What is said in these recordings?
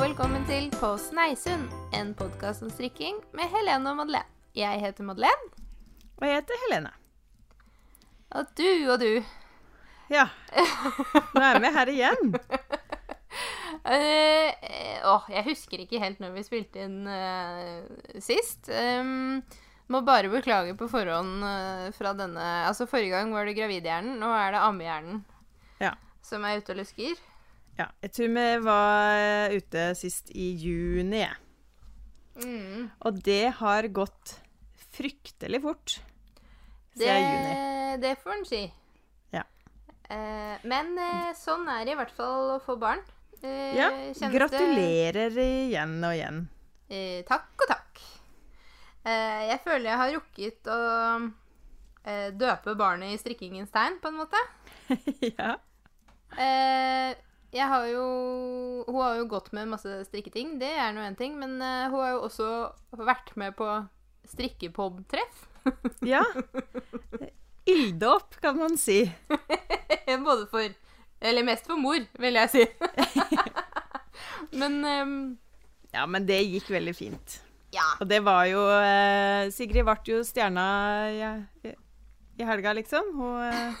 og velkommen til På Sneisund, en podkast om strikking med Helene og Madeleine. Jeg heter Madeleine, Og jeg heter Helene. og du og du. Ja. Nå er vi her igjen. uh, eh, jeg husker ikke helt når vi spilte inn uh, sist. Um, må bare beklage på forhånd uh, fra denne Altså, forrige gang var det gravidhjernen, nå er det ammehjernen Ja. som er ute og lusker. Ja. Jeg tror vi var ute sist i juni. jeg. Mm. Og det har gått fryktelig fort Det, siden juni. det får en si. Ja. Eh, men eh, sånn er det i hvert fall å få barn. Eh, Ja. Gratulerer det- igjen og igjen. Eh, takk og takk. Eh, jeg føler jeg har rukket å eh, døpe barnet i strikkingens tegn, på en måte. ja. Eh, jeg har jo Hun har jo gått med masse strikketing, det er nå én ting, men eh, hun har jo også vært med på strikkepod-treff. ja. Ylde opp, kan man si. Både for Eller mest for mor, vil jeg si. men ehm, Ja, men det gikk veldig fint. ja. Og det var jo eh, Sigrid ble jo stjerna i, i, i helga, liksom. Hun eh,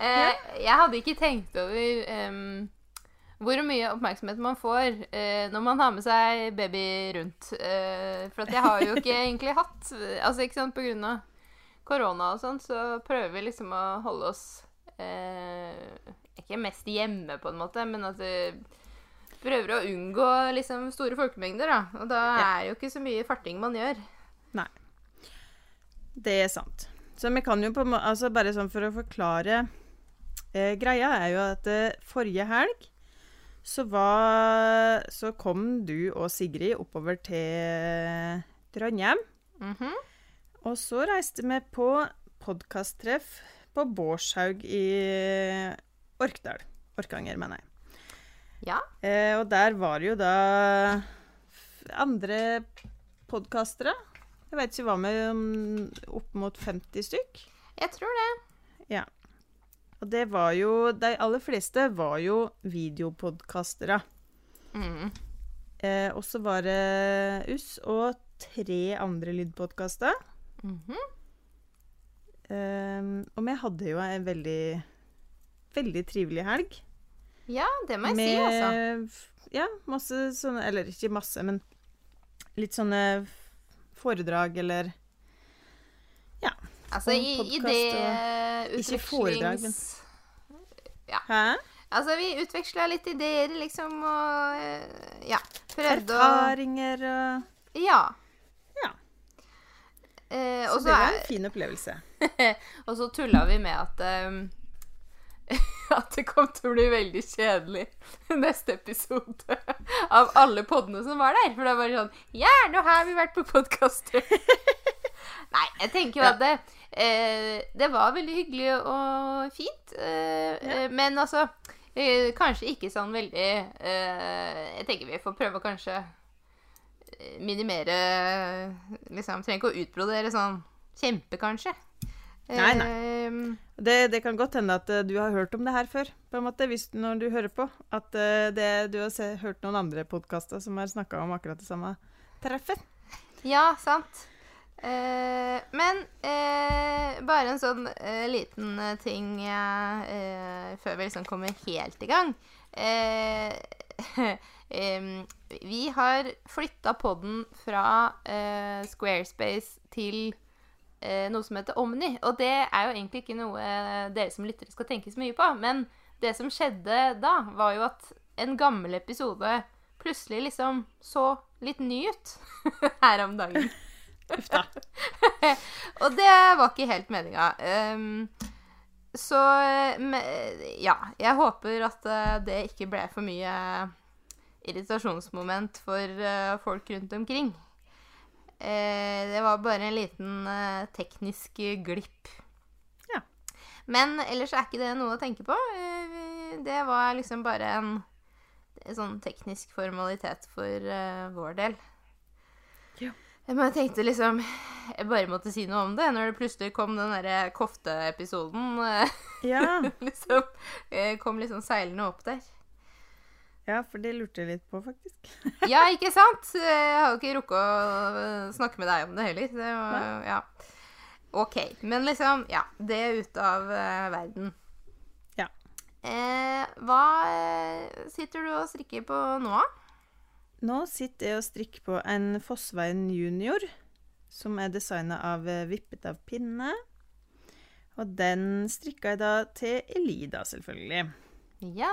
Eh, jeg hadde ikke tenkt over um, hvor mye oppmerksomhet man får uh, når man har med seg baby rundt. Uh, for at jeg har jo ikke egentlig hatt Altså ikke sant, på grunn av korona og sånn, så prøver vi liksom å holde oss uh, Ikke mest hjemme, på en måte, men at vi prøver å unngå liksom store folkemengder, da. Og da Ja. er jo ikke så mye farting man gjør. Nei. Det er sant. Så vi kan jo på en måte altså Bare sånn for å forklare eh, Greia er jo at eh, forrige helg så var Så kom du og Sigrid oppover til Trondheim. Mhm. Og så reiste vi på podkasttreff på Bårdshaug i Orkdal. Orkanger, mener jeg. Ja. Eh, og der var det jo da andre podkastere. Jeg vet ikke hva med opp mot 50 stykk. Jeg tror det. Og det var jo De aller fleste var jo videopodkastere. Mm. Eh, og så var det Uss og tre andre lydpodkaster. Mhm. Eh, og vi hadde jo en veldig Veldig trivelig helg. Ja, det må jeg si, altså. Ja, masse sånne Eller ikke masse, men litt sånne foredrag eller Altså, i, i det utvekslings... Ikke foredrag, men- ja. Hæ? Altså, vi utveksla litt ideer, liksom, og Ja. Prøvde å Erfaringer og Ja. Ja. Eh, Så det var en fin opplevelse. Og så tulla vi med at um, At det kom til å bli veldig kjedelig neste episode av alle podene som var der. For det var bare sånn Ja, nå har vi vært på podkaster. Nei, jeg tenker jo at det, eh, det var veldig hyggelig og fint. Eh, Ja. eh, men altså eh, Kanskje ikke sånn veldig eh, Jeg tenker vi får prøve å kanskje minimere Liksom trenger ikke å utbrodere sånn kjempe, kanskje. Nei, nei. Det, det kan godt hende at du har hørt om det her før, på en måte, hvis, når du hører på. At det, du har se, hørt noen andre podkaster som har snakka om akkurat det samme treffet. ja, sant. Eh, men eh, bare en sånn eh, liten eh, ting eh, før vi liksom kommer helt i gang. Vi har flytta podden fra Squarespace til noe som heter Omni. Og det er jo egentlig ikke noe dere som lyttere skal tenke så mye på. Men det som skjedde da, var jo at en gammel episode plutselig liksom så litt ny ut her om dagen. Uff da. Og det var ikke helt meninga. Um, så me- ja, jeg håper at eh, det ikke ble for mye irritasjonsmoment for eh, folk rundt omkring. Eh, det var bare en liten teknisk glipp. Ja. Men ellers er ikke det noe å tenke på. Det var liksom bare en, sånn teknisk formalitet for vår del. Men jeg tenkte liksom Jeg bare måtte si noe om det når det plutselig kom den derre kofteepisoden. eh, Ja. liksom eh, kom liksom seilende opp der. Ja, for det lurte jeg litt på, faktisk. Ja, ikke sant? Jeg har jo ikke rukket å snakke med deg om det heller. Det var, ja. OK. Men liksom, ja. Det er ute av uh, verden. Ja. Eh, hva eh, sitter du og strikker på nå? Nå sitter jeg og strikker på en Fossveien junior, som er designa av eh, Vippet av pinne. Og den strikka jeg da til Elida, selvfølgelig. Ja.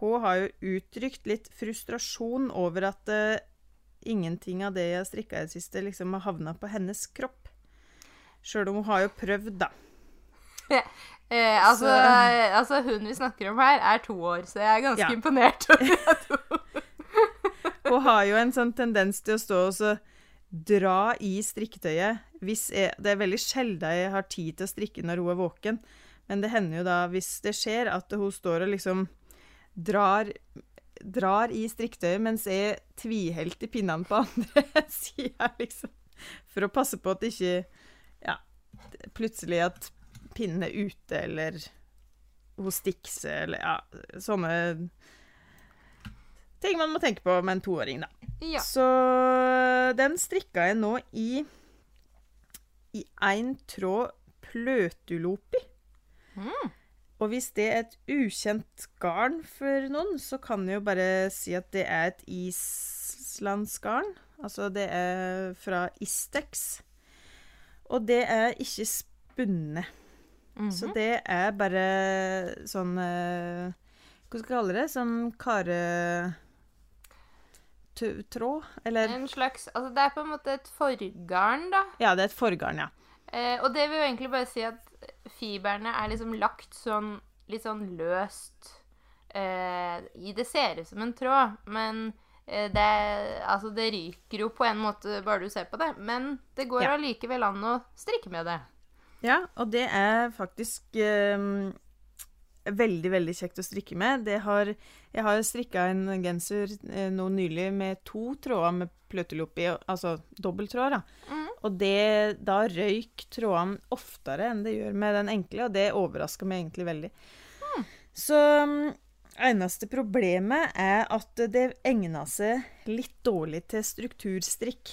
Hun har jo uttrykt litt frustrasjon over at uh, ingenting av det jeg strikka i det siste, liksom har havna på hennes kropp. Sjøl om hun har jo prøvd, da. Eh, altså, eh, altså, hun vi snakker om her, er to år, så jeg er ganske Ja. imponert. over at hun- Hun har jo en sånn tendens til å stå og så dra i strikketøyet. Hvis jeg, det er veldig sjelden jeg har tid til å strikke når hun er våken. Men det hender jo da, hvis det skjer, at hun står og liksom drar, drar i strikketøyet mens jeg tvihelter pinnene på andre sida, liksom. For å passe på at det ikke Ja, plutselig at pinnen er ute, eller hun stikker seg, eller ja, sånne ting man må tenke på med en toåring, da. Ja. Så den strikka jeg nå i i én tråd pløtulopi. Mm. Og hvis det er et ukjent garn for noen, så kan jeg jo bare si at det er et islandsgarn. Altså det er fra Istex. Og det er ikke spunnet. Mhm. Så det er bare sånn eh, Hva skal jeg kalle det? Sånn kare... Tråd? Eller En slags Altså, det er på en måte et forgarn, da. Ja, det er et forgarn, ja. Eh, og det vil jo egentlig bare si at fiberne er liksom lagt sånn litt sånn løst eh, i Det ser ut som en tråd, men eh, det, altså, det ryker jo på en måte bare du ser på det. Men det går Ja. an å strikke med det. Ja, og det er faktisk eh, veldig, veldig kjekt å strikke med. Det har, jeg har strikka en genser eh, nå nylig med to tråder med pløtelopp i, altså dobbelttråder. da. Mhm. Og det, da røyk trådene oftere enn det gjør med den enkle, og det overraska meg egentlig veldig. Så mm, eneste problemet er at det egna seg litt dårlig til strukturstrikk.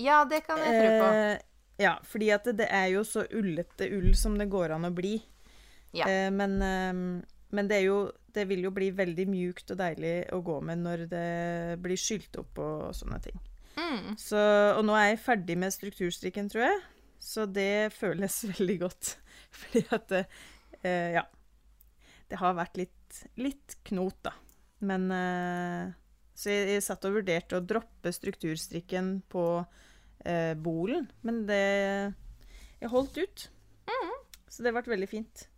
Ja, det kan jeg tro på. Eh, ja, fordi at det, det er jo så ullete ull som det går an å bli. Ja. Eh, men, eh, men det jo Det vil jo bli veldig mjukt og deilig å gå med når det blir skylt opp og sånne ting. Mm. Så, og nå er jeg ferdig med strukturstrikken, tror jeg. Så det føles veldig godt. Fordi at det, eh, Ja. Det har vært litt, litt knot, da. Men eh, Så jeg, jeg satt og vurderte å droppe strukturstrikken på eh, bolen, men det Jeg holdt ut. Så det ble veldig fint.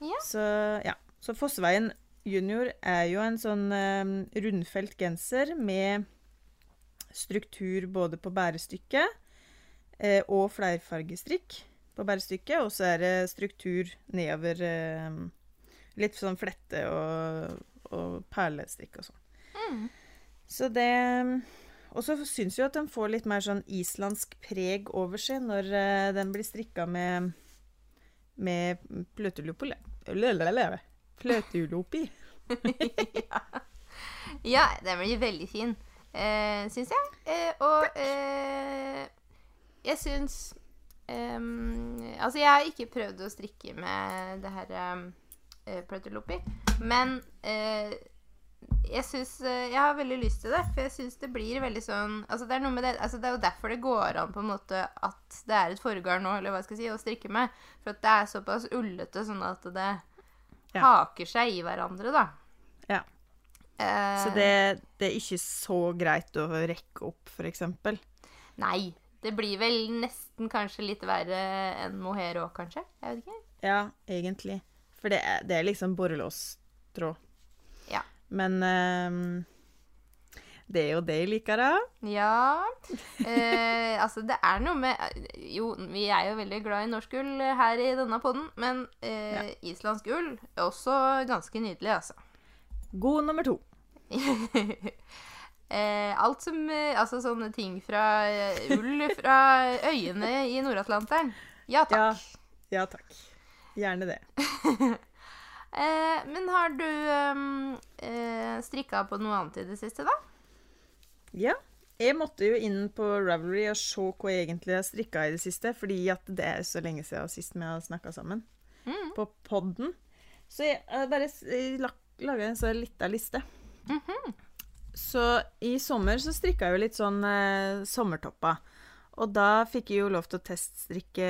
Ja. Så ja. Så Fossveien junior er jo en sånn eh, rundfelt genser med struktur både på bærestykket eh, og flerfargestrikk på bærestykket, og så er det struktur nedover eh, Litt sånn flette og, og perlestrikk og sånn. Mm. Så det Og så syns jeg at den får litt mer sånn islandsk preg over seg når eh, den blir strikka med med pløtelopi. oppi. Ja, den blir veldig fin, eh, syns jeg. Eh, og eh, jeg syns ehm, Altså, jeg har ikke prøvd å strikke med det her eh, pløtelopi, men eh, jeg syns eh, Jeg har veldig lyst til det, for jeg syns det blir veldig sånn Altså, det er det altså, Det er jo derfor det går an på en måte at det er et forgarn nå, eller hva skal jeg si, å strikke med. For at det er såpass ullete sånn at det Ja. haker seg i hverandre, da. Ja. Eh, Så det, det er ikke så greit å rekke opp, f.eks. Nei. Det blir vel nesten kanskje litt verre enn mohair òg, kanskje? Jeg vet ikke. Ja, egentlig. For det er, det er liksom borrelåstråd. Ja. Men eh, det er jo det jeg liker, da. Ja eh, Altså, det er noe med Jo, vi er jo veldig glad i norsk ull her i denne podden, men eh, islandsk ull er også ganske nydelig, altså. God nummer to. eh, alt som eh, Altså sånne ting fra eh, ull fra øyene i Nord-Atlanteren. Ja takk. Ja, ja takk. Gjerne det. Eh, men har du um, eh, strikka på noe annet i det siste, da? Ja. Jeg måtte jo inn på Ravelry og se hva jeg egentlig har strikka i det siste, fordi at det er så lenge siden sist vi har snakka sammen Mm. på podden. Så jeg har bare laga en så lita liste. Mhm. Så i sommer så strikka jeg jo litt sånn eh, sommertopper. Og da fikk jeg jo lov til å teststrikke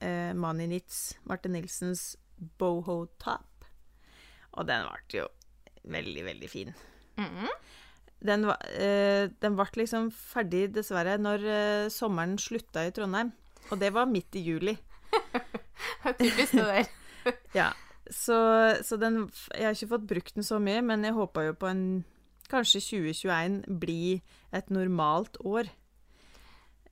eh, Mani Knits, Marte Nilsens boho top. Og den ble jo veldig, veldig fin. Mm. Den, var- eh, den ble liksom ferdig, dessverre, når eh, sommeren slutta i Trondheim. Og det var midt i juli. Typisk det der. Ja, så, så den Jeg har ikke fått brukt den så mye, men jeg håpa jo på en Kanskje 2021 blir et normalt år.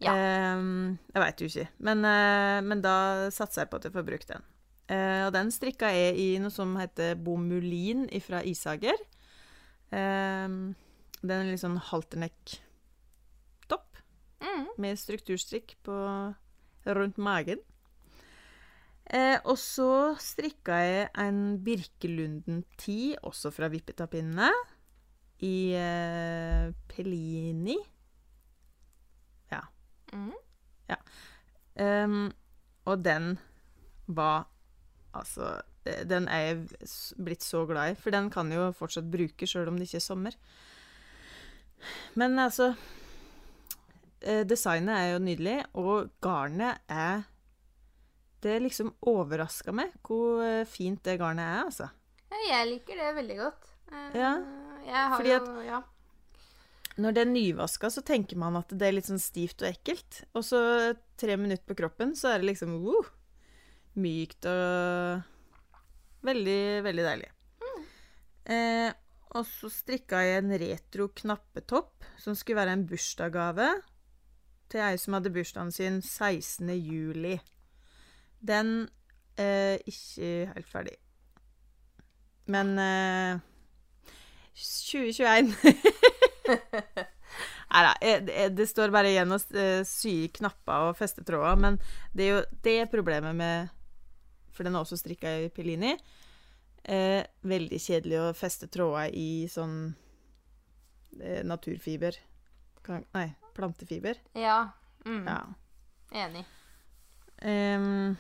Ja. Ehm, jeg veit jo ikke, men, eh, men da satser jeg på at jeg får brukt den. Eh, og den strikka jeg i noe som heter bomulin fra Isager. Ehm, den er litt sånn halterneck-topp mm. med strukturstrikk på, rundt magen. Eh, og så strikka jeg en Birkelunden 10, også fra Vippetapinnene, i eh, Mm. ja. Um, og den var Altså, eh, den er jeg blitt så glad i, for den kan jeg jo fortsatt bruke sjøl om det ikke er sommer. Men altså eh, Designet er jo nydelig, og garnet er Det liksom overraska meg hvor eh, fint det garnet er, altså. Ja, jeg liker det veldig godt. Ja, fordi jo Ja. Når det er nyvaska, så tenker man at det er litt sånn stivt og ekkelt. Og så tre minutter på kroppen, så er det liksom uh, mykt og Veldig, veldig deilig. Eh, og så strikka jeg en retro knappetopp, som skulle være en bursdagsgave til ei som hadde bursdagen sin 16. juli. Den eh, ikke helt ferdig. Men eh, 2021 Nei da, det, står bare igjen å eh, sy knapper og feste tråder, men det er jo det problemet med For den er også strikka i Pellini. Eh, veldig kjedelig å feste tråder i sånn eh, naturfiber. Kan, nei, plantefiber. Ja. Mm. Ja. Enig. Um,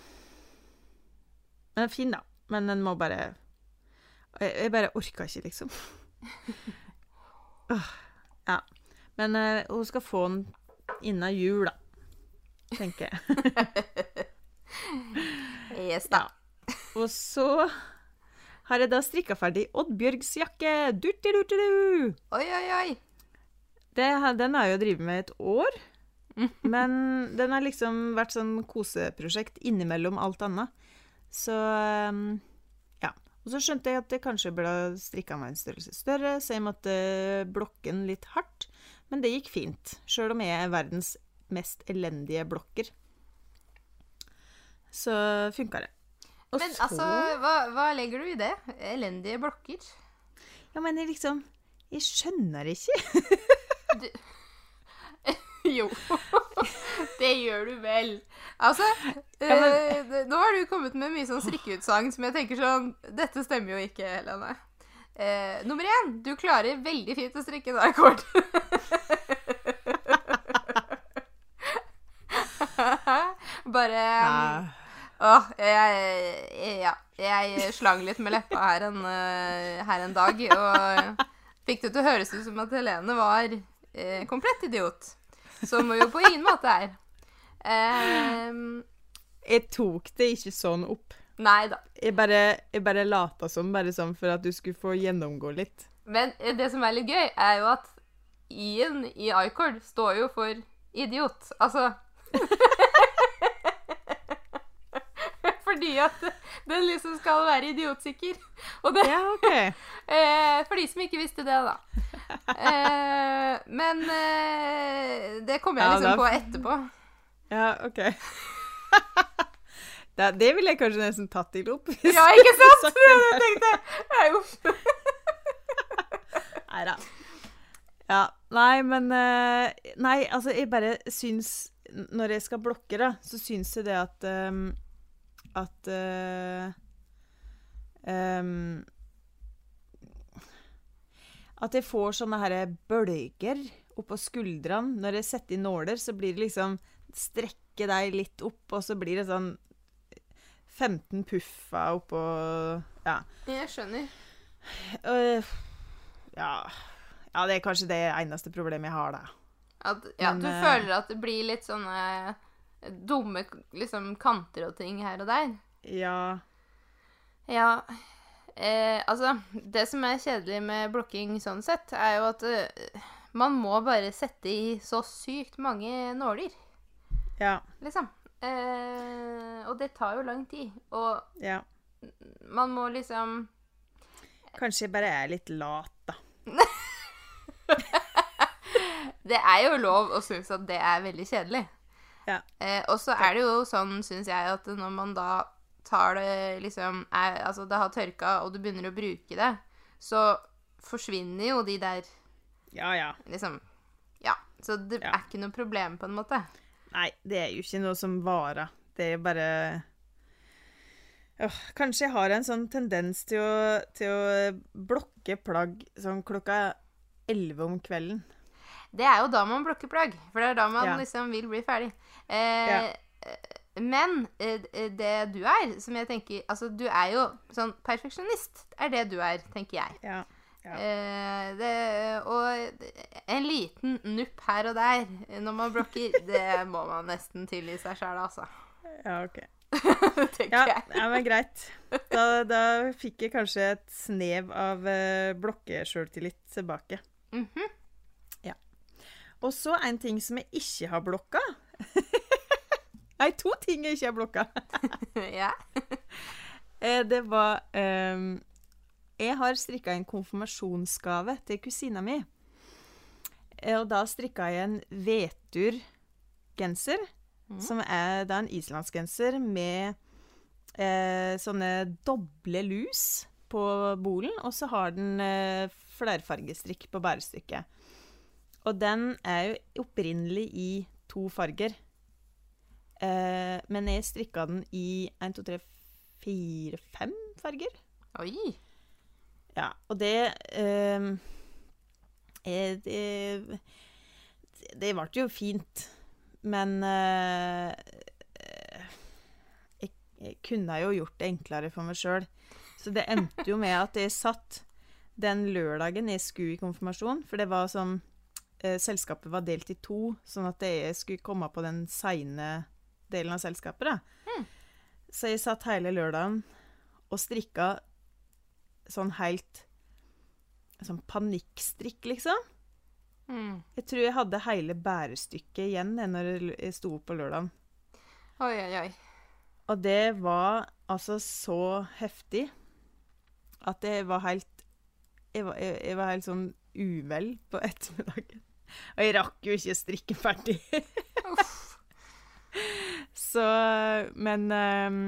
den er fin, da. Men den må bare Jeg, jeg bare orka ikke, liksom. uh, ja. Men uh, hun skal få den innen jul, da. Tenker jeg. Yes, da. Og så har jeg da strikka ferdig Oddbjørgs jakke. Oi, oi, oi. Det, den har jeg jo drevet med et år. Men den har liksom vært sånn koseprosjekt innimellom alt annet. Så um, ja. Og så skjønte jeg at jeg kanskje burde strikka meg en størrelse større, så jeg måtte blokke den litt hardt. Men det gikk fint, sjøl om jeg er verdens mest elendige blokker. Så funka det. Og Men så altså, hva, hva legger du i det? Elendige blokker? Ja, men jeg liksom Jeg skjønner ikke. Jo, det gjør du vel. Altså, Ja, men- eh, nå har du kommet med mye sånn strikkeutsagn som jeg tenker sånn Dette stemmer jo ikke, Helene. Eh, nummer én, du klarer veldig fint å strikke en akkord. Bare um, Åh, jeg, ja, jeg slang litt med leppa her en, eh, her en dag, og fikk det til å høres ut som at Helene var eh, komplett idiot. Som hun jo på ingen måte er. Ehm, Jeg tok det ikke sånn opp. nei da. Jeg bare, jeg bare lata som, bare sånn for at du skulle få gjennomgå litt. Men eh, det som er litt gøy, er jo at I-en i iCord står jo for idiot. Altså Fordi at den liksom skal være idiotsikker. Det, Ja, OK. Eh, for de som ikke visste det, da. Eh, men eh, det kommer jeg Ja, liksom da- på etterpå. Ja, OK. Det, det ville jeg kanskje nesten tatt til opp. Ja, ikke sant? Det det Jeg der. Nei, da. Ja. Nei, men Nei, altså, jeg bare syns Når jeg skal blokke, da, så syns jeg det at ehm, At uh, um, At jeg får sånne her bølger oppå skuldrene. Når jeg setter i nåler, så blir det liksom Strekke deg litt opp, og så blir det sånn 15 puffer oppå Ja. Jeg skjønner. Uh, ja. ja, det er kanskje det eneste problemet jeg har, da. At, ja, Men, du eh, føler at det blir litt sånne dumme liksom, kanter og ting her og der? Ja. Ja. Eh, altså, det som er kjedelig med blokking sånn sett, er jo at eh, man må bare sette i så sykt mange nåler, Ja. liksom. Eh, og det tar jo lang tid. Og Ja. man må liksom Kanskje jeg bare er litt lat, da. Det er jo lov å synes at det er veldig kjedelig. Ja. Eh, og så er det jo sånn, syns jeg, at når man da tar det liksom er, Altså, det har tørka, og du begynner å bruke det, så forsvinner jo de der Ja, ja. liksom Ja. Så det Ja. er ikke noe problem, på en måte. Nei, det er jo ikke noe som varer. Det er jo bare Åh, Kanskje jeg har en sånn tendens til å, til å blokke plagg sånn klokka elleve om kvelden. Det er jo da man blokker plagg, for det er da man Ja. liksom vil bli ferdig. Eh, Ja. Men eh, det du er, som jeg tenker Altså, du er jo sånn perfeksjonist, er det du er, tenker jeg. Ja. Ja. Eh, det, og en liten nupp her og der når man blokker, det må man nesten tilgi seg sjæl, altså. ja, OK. Ja, ja, men greit. Da, da fikk jeg kanskje et snev av uh, blokkesjøltillit tilbake. ja Og så en ting som jeg ikke har blokka. Nei, to ting jeg ikke har blokka. ja. Eh, det var um, Jeg har strikka en konfirmasjonsgave til kusina mi. Eh, og da strikka jeg en Vetur-genser, mm. som er da en islandsgenser med eh, sånne doble lus på bolen, og så har den eh, flerfargestrikk på bærestykket. Og den er jo opprinnelig i to farger. Eh, men jeg strikka den i 1, 2, 3, 4, 5 farger. Oi. Ja, og det eh, eh, Det, det ble jo fint, men eh, jeg, jeg kunne jo gjort det enklere for meg sjøl. Så det endte jo med at jeg satt den lørdagen jeg skulle i konfirmasjon, for det var sånn eh, Selskapet var delt i to, sånn at jeg skulle komme på den seine delen av selskapet. da. Så jeg satt hele lørdagen og strikka sånn helt Sånn panikkstrikk, liksom. Mm. Jeg tror jeg hadde hele bærestykket igjen jeg, når jeg sto opp på lørdagen. Oi, oi, oi. Og det var altså så heftig at jeg var helt Jeg var, jeg, jeg var helt sånn uvel på ettermiddagen. Og jeg rakk jo ikke strikke ferdig. Så Men eh,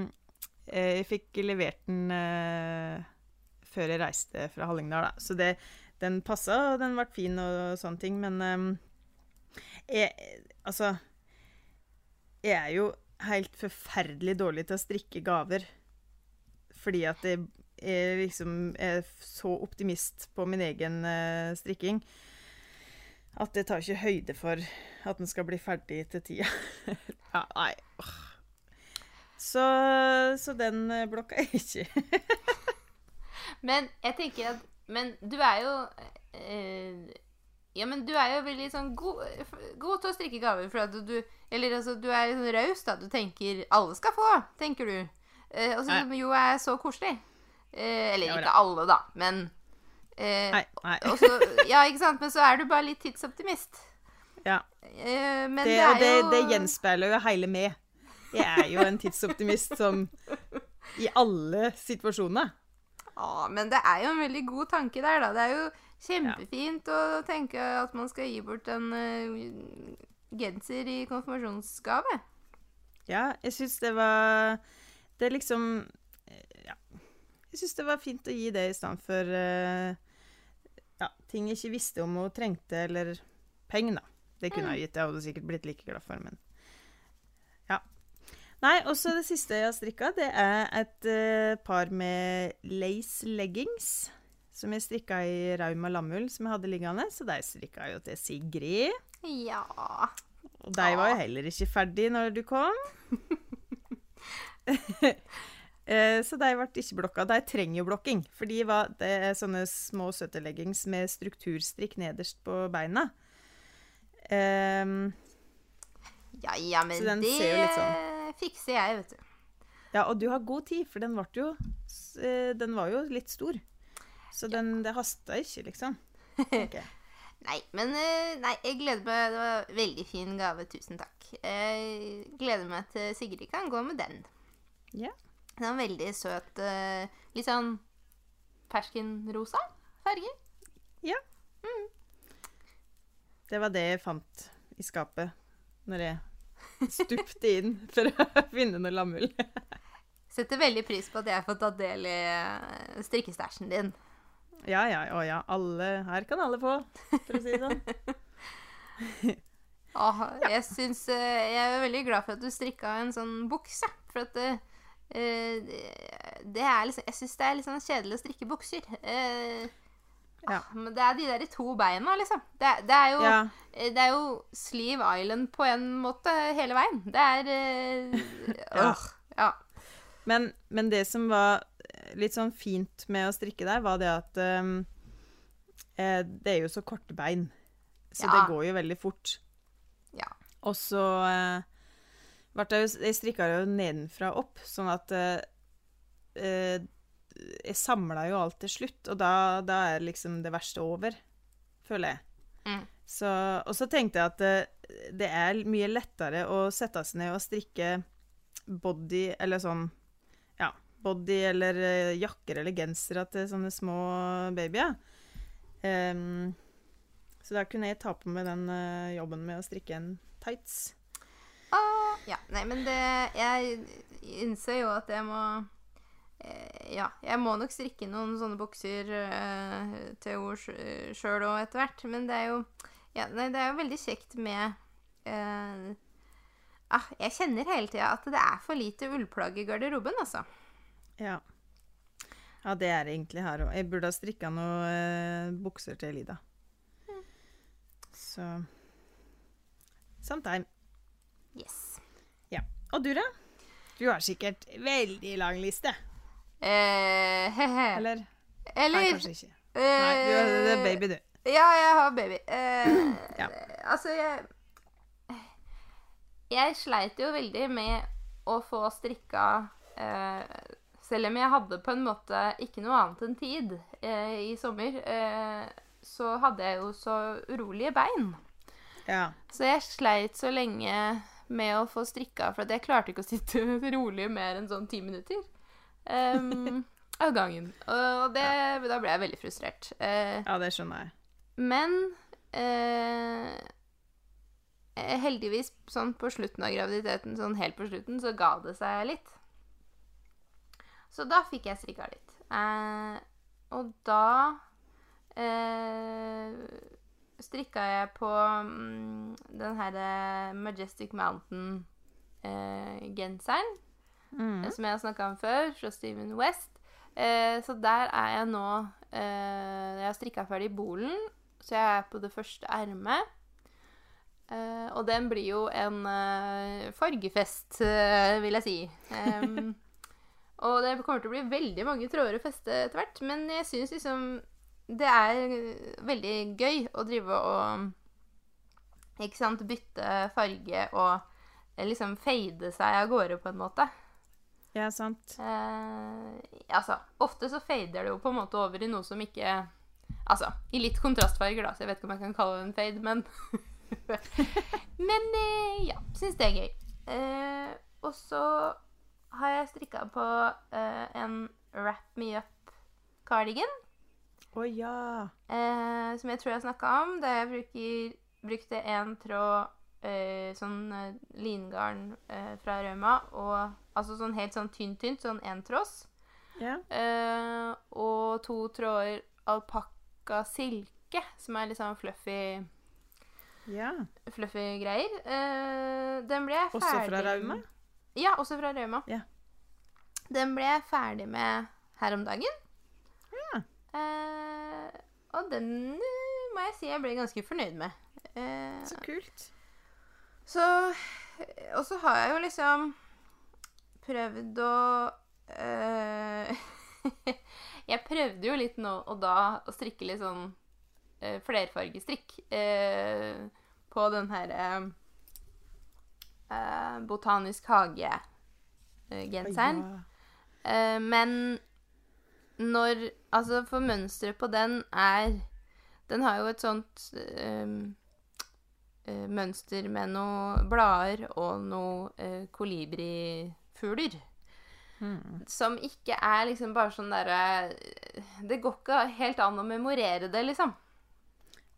jeg fikk levert den eh, før jeg reiste fra Hallingdal, da. Så det, den passa, og den ble fin og sånne ting, men eh, jeg, Altså Jeg er jo helt forferdelig dårlig til å strikke gaver. Fordi at jeg, jeg liksom er så optimist på min egen eh, strikking at det tar ikke høyde for at den skal bli ferdig til tida. ja, nei. Så, så den eh, blokka jeg ikke. Men jeg tenker at Men du er jo eh, Ja, men du er jo veldig sånn god, god til å strikke gaver. For at du Eller altså, du er sånn raus, da. Du tenker alle skal få, tenker du. Eh, og som jo er så koselig. Eh, eller ikke alle, da, men eh, Nei. nei. Også, Ja, ikke sant? Men så er du bare litt tidsoptimist. Ja. Eh, men Det, det, og det, er jo det gjenspeiler jo hele med. Jeg er jo en tidsoptimist som I alle situasjoner. Ja, men det er jo en veldig god tanke der, da. Det er jo kjempefint å tenke at man skal gi bort en uh, genser i konfirmasjonsgave. Ja, jeg syns det var Det er liksom eh, Ja. Jeg syns det var fint å gi det i stedet for eh, ja, ting jeg ikke visste om og trengte, eller penger, da. Det kunne jeg gitt. Jeg hadde sikkert blitt like glad for, men Ja. Nei, også det siste jeg har strikka, det er et uh, par med lace leggings. Som jeg strikka i Rauma lammull, som jeg hadde liggende. Så de strikka jo til Sigrid. Ja. Og de var jo heller ikke ferdig når du kom. Eh, så de ble ikke blokka. De trenger jo blokking. For de var, det er sånne små søteleggings med strukturstrikk nederst på beina. Um, Ja, ja, men det sånn- fikser jeg, vet du. ja, og du har god tid, for den, jo, eh, den var jo litt stor. Så den, det hasta ikke, liksom. Okay. Nei, men Nei, jeg gleder meg. Det var en veldig fin gave. Tusen takk. Jeg gleder meg til Sigrid kan gå med den. Ja. Den er en veldig søt eh, Litt sånn ferskenrosa farge. Ja. Det var det jeg fant i skapet når jeg stupte inn for å finne noe lammull. Setter veldig pris på at jeg har fått ta del i eh, strikkestæsjen din. Ja, ja, å ja. Alle, her kan alle få, for å si det sånn. Åh, jeg syns eh, Jeg er veldig glad for at du strikka en sånn bukse. For at eh, det- er liksom Jeg syns det er litt sånn kjedelig å strikke bukser. Eh, Ja. ah, Men det er de der to beina, liksom. Det, det, er jo, Ja, eh, det er jo Sleeve Island på en måte hele veien. Det er Ja. åh, ja. men, men det som var litt sånn fint med å strikke der, var det at um, eh, det er jo så korte bein. Så det går jo veldig fort. Ja. Og så eh, jo Jeg strikka jo nedenfra opp, sånn at eh, eh, Jeg samla jo alt til slutt, og da, da er liksom det verste over, føler jeg. Mm. Så, og så tenkte jeg at det, det er mye lettere å sette seg ned og strikke body, eller sånn Ja, body eller eh, jakker eller gensere til sånne små babyer. Um, så da kunne jeg ta på meg den eh, jobben med å strikke en tights. Ah, ja. Nei, men det Jeg innser jo at jeg må eh, Ja, jeg må nok strikke noen sånne bukser eh, til henne sjøl òg etter hvert. Men det er jo Ja, nei, det er jo veldig kjekt med eh, ah, Jeg kjenner hele tida at det er for lite ullplagg i garderoben, altså. Ja. ja, det er det egentlig her òg. Jeg burde ha strikka noen eh, bukser til Lida. Så Sometime. Yes. Ja. Og du, da? Du har sikkert veldig lang liste. Eh, he-he. Eller? Eller Nei, kanskje ikke. Nei, du er, det er eh, baby, du. Ja, jeg har baby. Eh, Ja. Altså, jeg Jeg sleit jo veldig med å få strikka eh, Selv om jeg hadde på en måte ikke noe annet enn tid eh, i sommer, eh, så hadde jeg jo så urolige bein. Ja. Så jeg sleit så lenge med å få strikka, for jeg klarte ikke å sitte rolig mer enn sånn ti minutter. Um, av gangen. Og det, da ble jeg veldig frustrert. Uh, ja, det skjønner jeg. men eh, heldigvis sånn på slutten av graviditeten, sånn helt på slutten, så ga det seg litt. Så da fikk jeg strikka litt. Uh, og da strikka jeg på mm, den her eh, Majestic Mountain-genseren. Mm. som jeg har snakka om før, fra Steven West. Eh, så der er jeg nå eh, Jeg har strikka ferdig bolen, så jeg er på det første ermet. Eh, og den blir jo en eh, fargefest, eh, vil jeg si. Um, og det kommer til å bli veldig mange tråder å feste etter hvert, men jeg syns liksom det er veldig gøy å drive og Ikke sant, bytte farge og eh, liksom fade seg av gårde på en måte. Ja, sant. Eh, altså, ofte så fader det jo på en måte over i noe som ikke Altså, i litt kontrastfarger, da, så jeg vet ikke om jeg kan kalle det en fade, men Men eh, ja, syns det er gøy. Eh, og så har jeg strikka på eh, en Wrap Me Up Å ja. eh, som jeg tror jeg snakka om, da jeg bruker, brukte en tråd eh, sånn eh, lingarn eh, fra Rauma, og altså sånn helt sånn tynt-tynt, sånn entråds. Ja. Eh, og to tråder alpakka silke, som er litt sånn fluffy, ja. fluffy greier. Eh, den ble jeg ferdig Også fra Rauma? Ja, også fra Rauma. Ja. Den ble jeg ferdig med her om dagen. Eh, og den eh, må jeg si jeg ble ganske fornøyd med. Eh, Så kult. så Og så har jeg jo liksom prøvd å eh, Jeg prøvde jo litt nå og da å strikke litt sånn eh, flerfargestrikk eh, på den her eh, eh, Botanisk hage-genseren. Ja. Eh, men når Altså, for mønsteret på den er Den har jo et sånt um, eh, mønster med noen blader og noen uh, kolibrifugler. Mm. Som ikke er liksom bare sånn derre Det går ikke helt an å memorere det, liksom.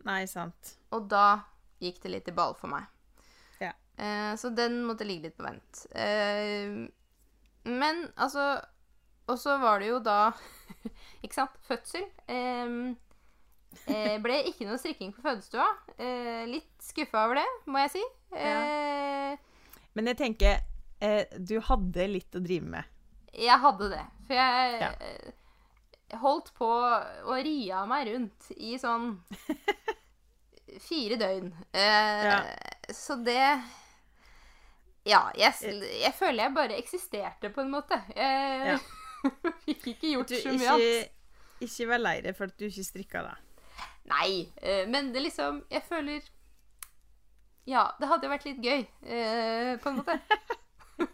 Nei, sant. Og da gikk det litt i ball for meg. Ja. Uh, så den måtte ligge litt på vent. Uh, men altså Og så var det jo da Ikke sant? Fødsel. Eh, ble ikke noe strikking på fødestua. Eh, litt skuffa over det, må jeg si. Eh, Men jeg tenker eh, du hadde litt å drive med. Jeg hadde det. For jeg Ja. eh, holdt på å ri av meg rundt i sånn fire døgn. Eh, Ja. Så det Ja, jeg, jeg føler jeg bare eksisterte, på en måte. Jeg Ja. fikk ikke gjort så mye annet. Ikke, vær lei deg for at du ikke strikka, da. Nei, eh, men det liksom Jeg føler Ja, det hadde jo vært litt gøy, eh, på en måte.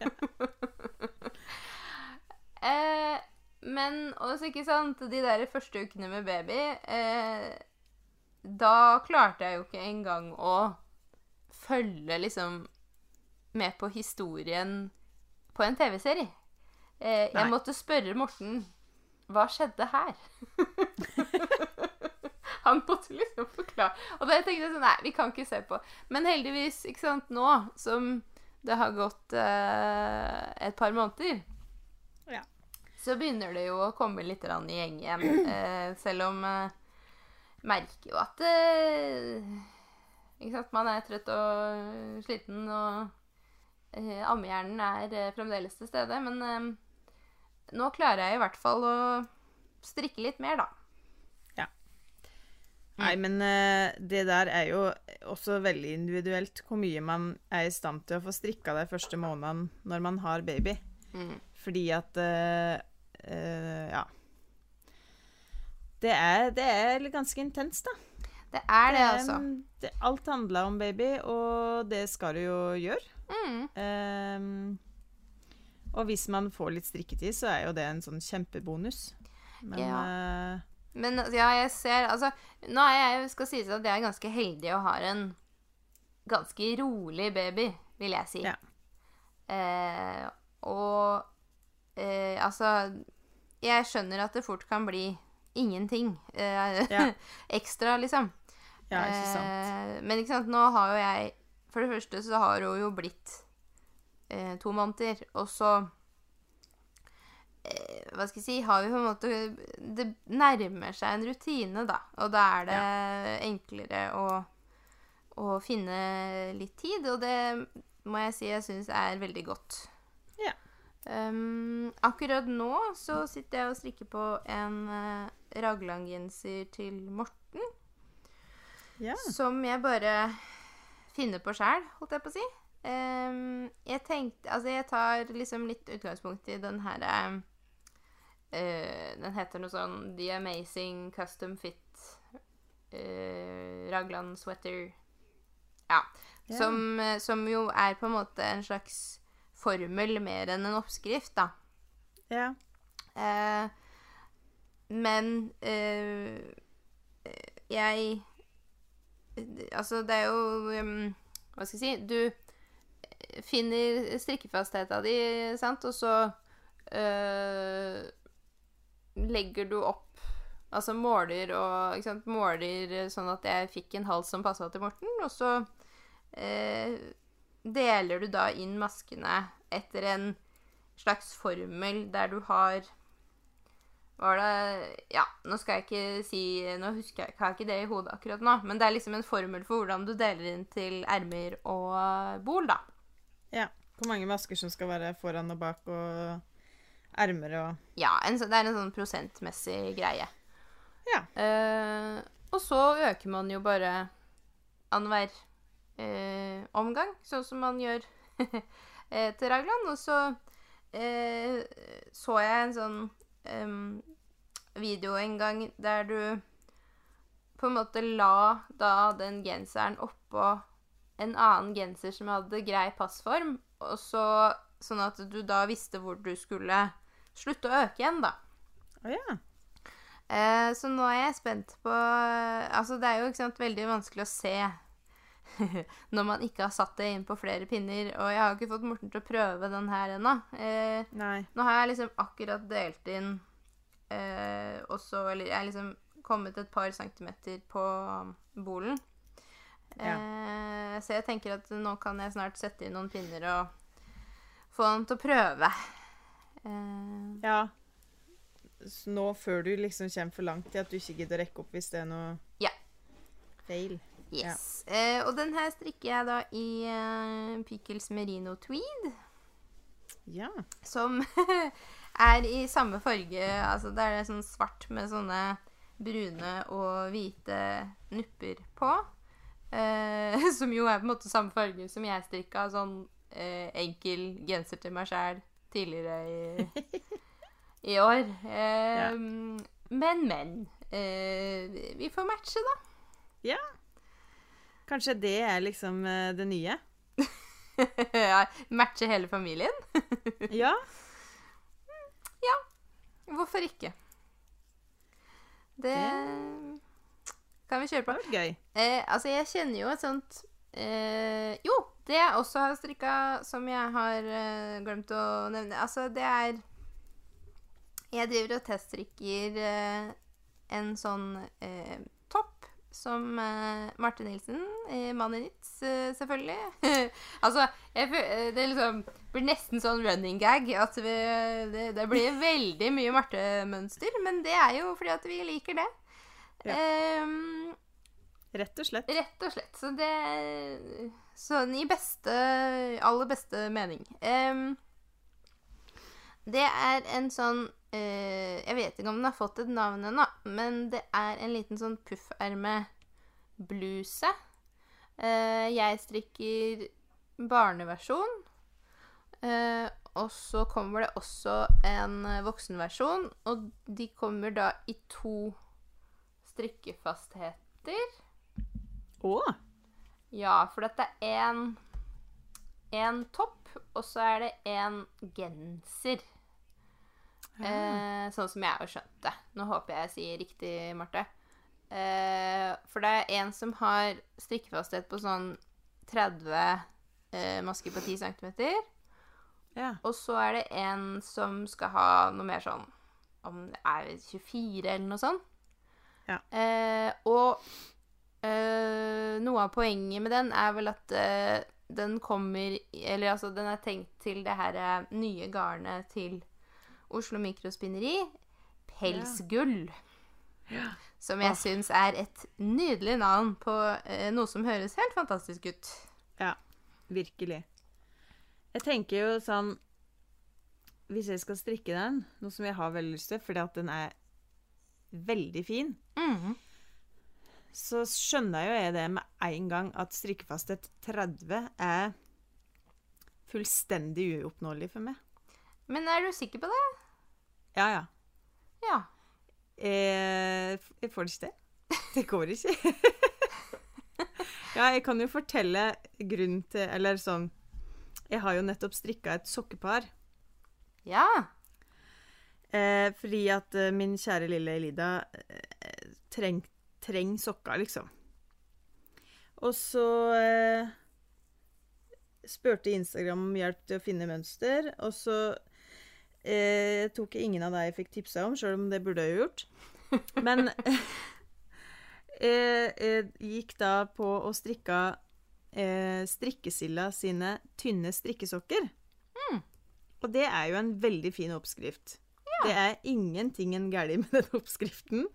eh, men også, ikke sant, de der første ukene med baby eh, Da klarte jeg jo ikke engang å følge liksom med på historien på en TV-serie. Eh, jeg måtte spørre Morten hva skjedde her? Han måtte liksom forklare. Og da tenkte jeg sånn Nei, vi kan ikke se på. Men heldigvis, ikke sant, nå som det har gått eh, et par måneder, Ja. så begynner det jo å komme litt i gjeng igjen. Eh, selv om eh, merker jo at eh, Ikke sant, man er trøtt og sliten, og eh, ammehjernen er eh, fremdeles til stede. Men nå klarer jeg i hvert fall å strikke litt mer, da. Ja. Nei, men eh, det der er jo også veldig individuelt hvor mye man er i stand til å få strikka de første månedene når man har baby. Mm. Fordi at uh, uh, Ja. Det er, det er ganske intenst, da. Det er det, altså. det, alt handler om baby, og det skal du jo gjøre. Mm. Ehm, og hvis man får litt strikketid, så er jo det en sånn kjempebonus. Men eh, Men ja, jeg ser Altså, nå er jeg skal sies at jeg er ganske heldig og har en ganske rolig baby, vil jeg si. Ja. Eh, og eh, altså Jeg skjønner at det fort kan bli ingenting eh, Ja. ekstra, liksom. ja, ikke sant. Eh, men ikke sant, nå har jo jeg For det første så har hun jo blitt eh, to måneder, og så eh, Hva skal jeg si Har vi på en måte Det nærmer seg en rutine, da. Og da er det enklere å, å finne litt tid, og det må jeg si jeg syns er veldig godt. Ja. Um, akkurat nå så sitter jeg og strikker på en uh, raglangenser til Morten. Ja. Som jeg bare finner på sjæl, holdt jeg på å si. Ehm, jeg tenkte Altså, jeg tar liksom litt utgangspunkt i den her uh, Den heter noe sånn The Amazing Custom Fit uh, Raglan Sweater. Ja. Yeah. Som, eh, som jo er på en måte en slags formel mer enn en oppskrift, da. ja. Eh, men eh, jeg Altså, det er jo um, Hva skal jeg si Du finner strikkefastheta di, sant, og så øh, legger du opp Altså måler og sant, Måler sånn at jeg fikk en hals som passa til Morten, og så øh, deler du da inn maskene etter en slags formel der du har var det Ja, nå skal jeg ikke si Nå husker jeg, har ikke det i hodet akkurat nå, men det er liksom en formel for hvordan du deler inn til ermer og bol, da. Ja. Hvor mange masker som skal være foran og bak og ermer og Ja, en, det er en sånn prosentmessig greie. Ja. Eh, og så øker man jo bare annenhver eh, omgang, sånn som man gjør eh, til Ragland. Og så eh, så jeg en sånn video en gang der du på en måte la da den genseren oppå en annen genser som hadde grei passform, og så sånn at du da visste hvor du skulle slutte å øke igjen, da. Å ja. Eh, så nå er jeg spent på Altså, det er jo sant, veldig vanskelig å se når man ikke har satt det inn på flere pinner. Og jeg har ikke fått Morten til å prøve den her ennå. Eh, nå har jeg liksom akkurat delt inn eh, og så Eller jeg er liksom kommet et par centimeter på bolen. Så jeg tenker at nå kan jeg snart sette inn noen pinner og få han til å prøve. Uh, Ja. Så nå før du liksom kommer for langt til at du ikke gidder å rekke opp hvis det er noe Ja. feil. yes. Eh, og den her strikker jeg da i uh, Pickles Merino Tweed. Ja. Som er i samme farge. Altså det er sånn svart med sånne brune og hvite nupper på. Eh, som jo er på en måte samme farge som jeg strikka sånn eh, enkel genser til meg sjæl tidligere i, i år. Eh, Men, men. Eh, vi får matche, da. ja. Kanskje det er liksom eh, det nye? Ja, matche hele familien. Ja. Hvorfor ikke? Det kan vi kjøre Det på. var gøy. Eh, altså, jeg kjenner jo et sånt eh, Jo, det jeg også har strikka, som jeg har eh, glemt å nevne Altså, det er Jeg driver og teststrikker eh, en sånn eh, topp som eh, Marte Nilsen, eh, mannen i eh, selvfølgelig. altså, jeg, det liksom blir nesten sånn running gag at vi, det, det blir veldig mye Marte-mønster, men det er jo fordi at vi liker det. Ja. Ehm, Rett og slett. Rett og slett. Så det Sånn i beste Aller beste mening. Um, det er en sånn uh, Jeg vet ikke om den har fått et navn ennå, men det er en liten sånn pufferme-bluse. Eh, jeg strikker barneversjon. Uh, og så kommer det også en voksenversjon, og de kommer da i to strikkefastheter. Å! Ja, for dette er en, en topp, og så er det en genser. Eh, sånn som jeg har skjønt det. Nå håper jeg jeg sier riktig, Marte. Eh, for det er en som har strikkefasthet på sånn 30 eh, masker på 10 cm. Ja. Og så er det en som skal ha noe mer sånn Om det er 24 eller noe sånt. Ja. Eh, og eh, noe av poenget med den er vel at eh, den kommer Eller altså, den er tenkt til det her eh, nye garnet til Oslo Mikrospinneri. Pelsgull. Ja. Som jeg Åh. syns er et nydelig navn på eh, noe som høres helt fantastisk ut. Ja, virkelig. Jeg tenker jo sånn Hvis jeg skal strikke den, noe som jeg har veldig lyst til, fordi at den er veldig fin, mm. så skjønner jo jeg det med en gang at strikkefasthet 30 er fullstendig uoppnåelig for meg. Men er du sikker på det? Ja, ja. Ja. Jeg, jeg får det ikke til. Det går ikke. ja, jeg kan jo fortelle grunnen til Eller sånn Jeg har jo nettopp strikka et sokkepar. Ja. Eh, fordi at eh, min kjære lille Elida eh, treng, treng sokker, liksom. Og så eh, spurte Instagram om hjelp til å finne mønster, og så eh, tok jeg ingen av deg jeg fikk tipsa om, sjøl om det burde jeg jo gjort. Men eh, jeg gikk da på og strikka eh, strikkesilla sine tynne strikkesokker. Og det er jo en veldig fin oppskrift. Det er ingenting en galt med den oppskriften.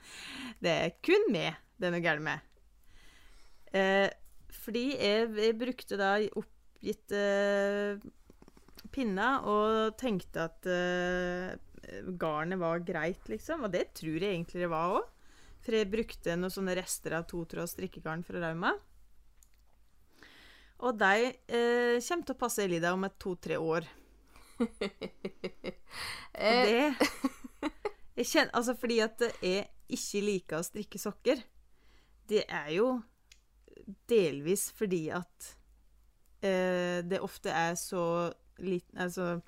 Det er kun meg det er galt med. Eh, fordi jeg, jeg brukte da oppgitte pinna og tenkte at eh, garnet var greit, liksom. Og det tror jeg egentlig det var òg. For jeg brukte noen sånne rester av totråds strikkegarn fra Rauma. Og de eh, kommer til å passe Elida om et to-tre år. Eh, det jeg kjenner, Altså fordi at jeg ikke liker å strikke sokker, det er jo delvis fordi at eh, det ofte er så liten Altså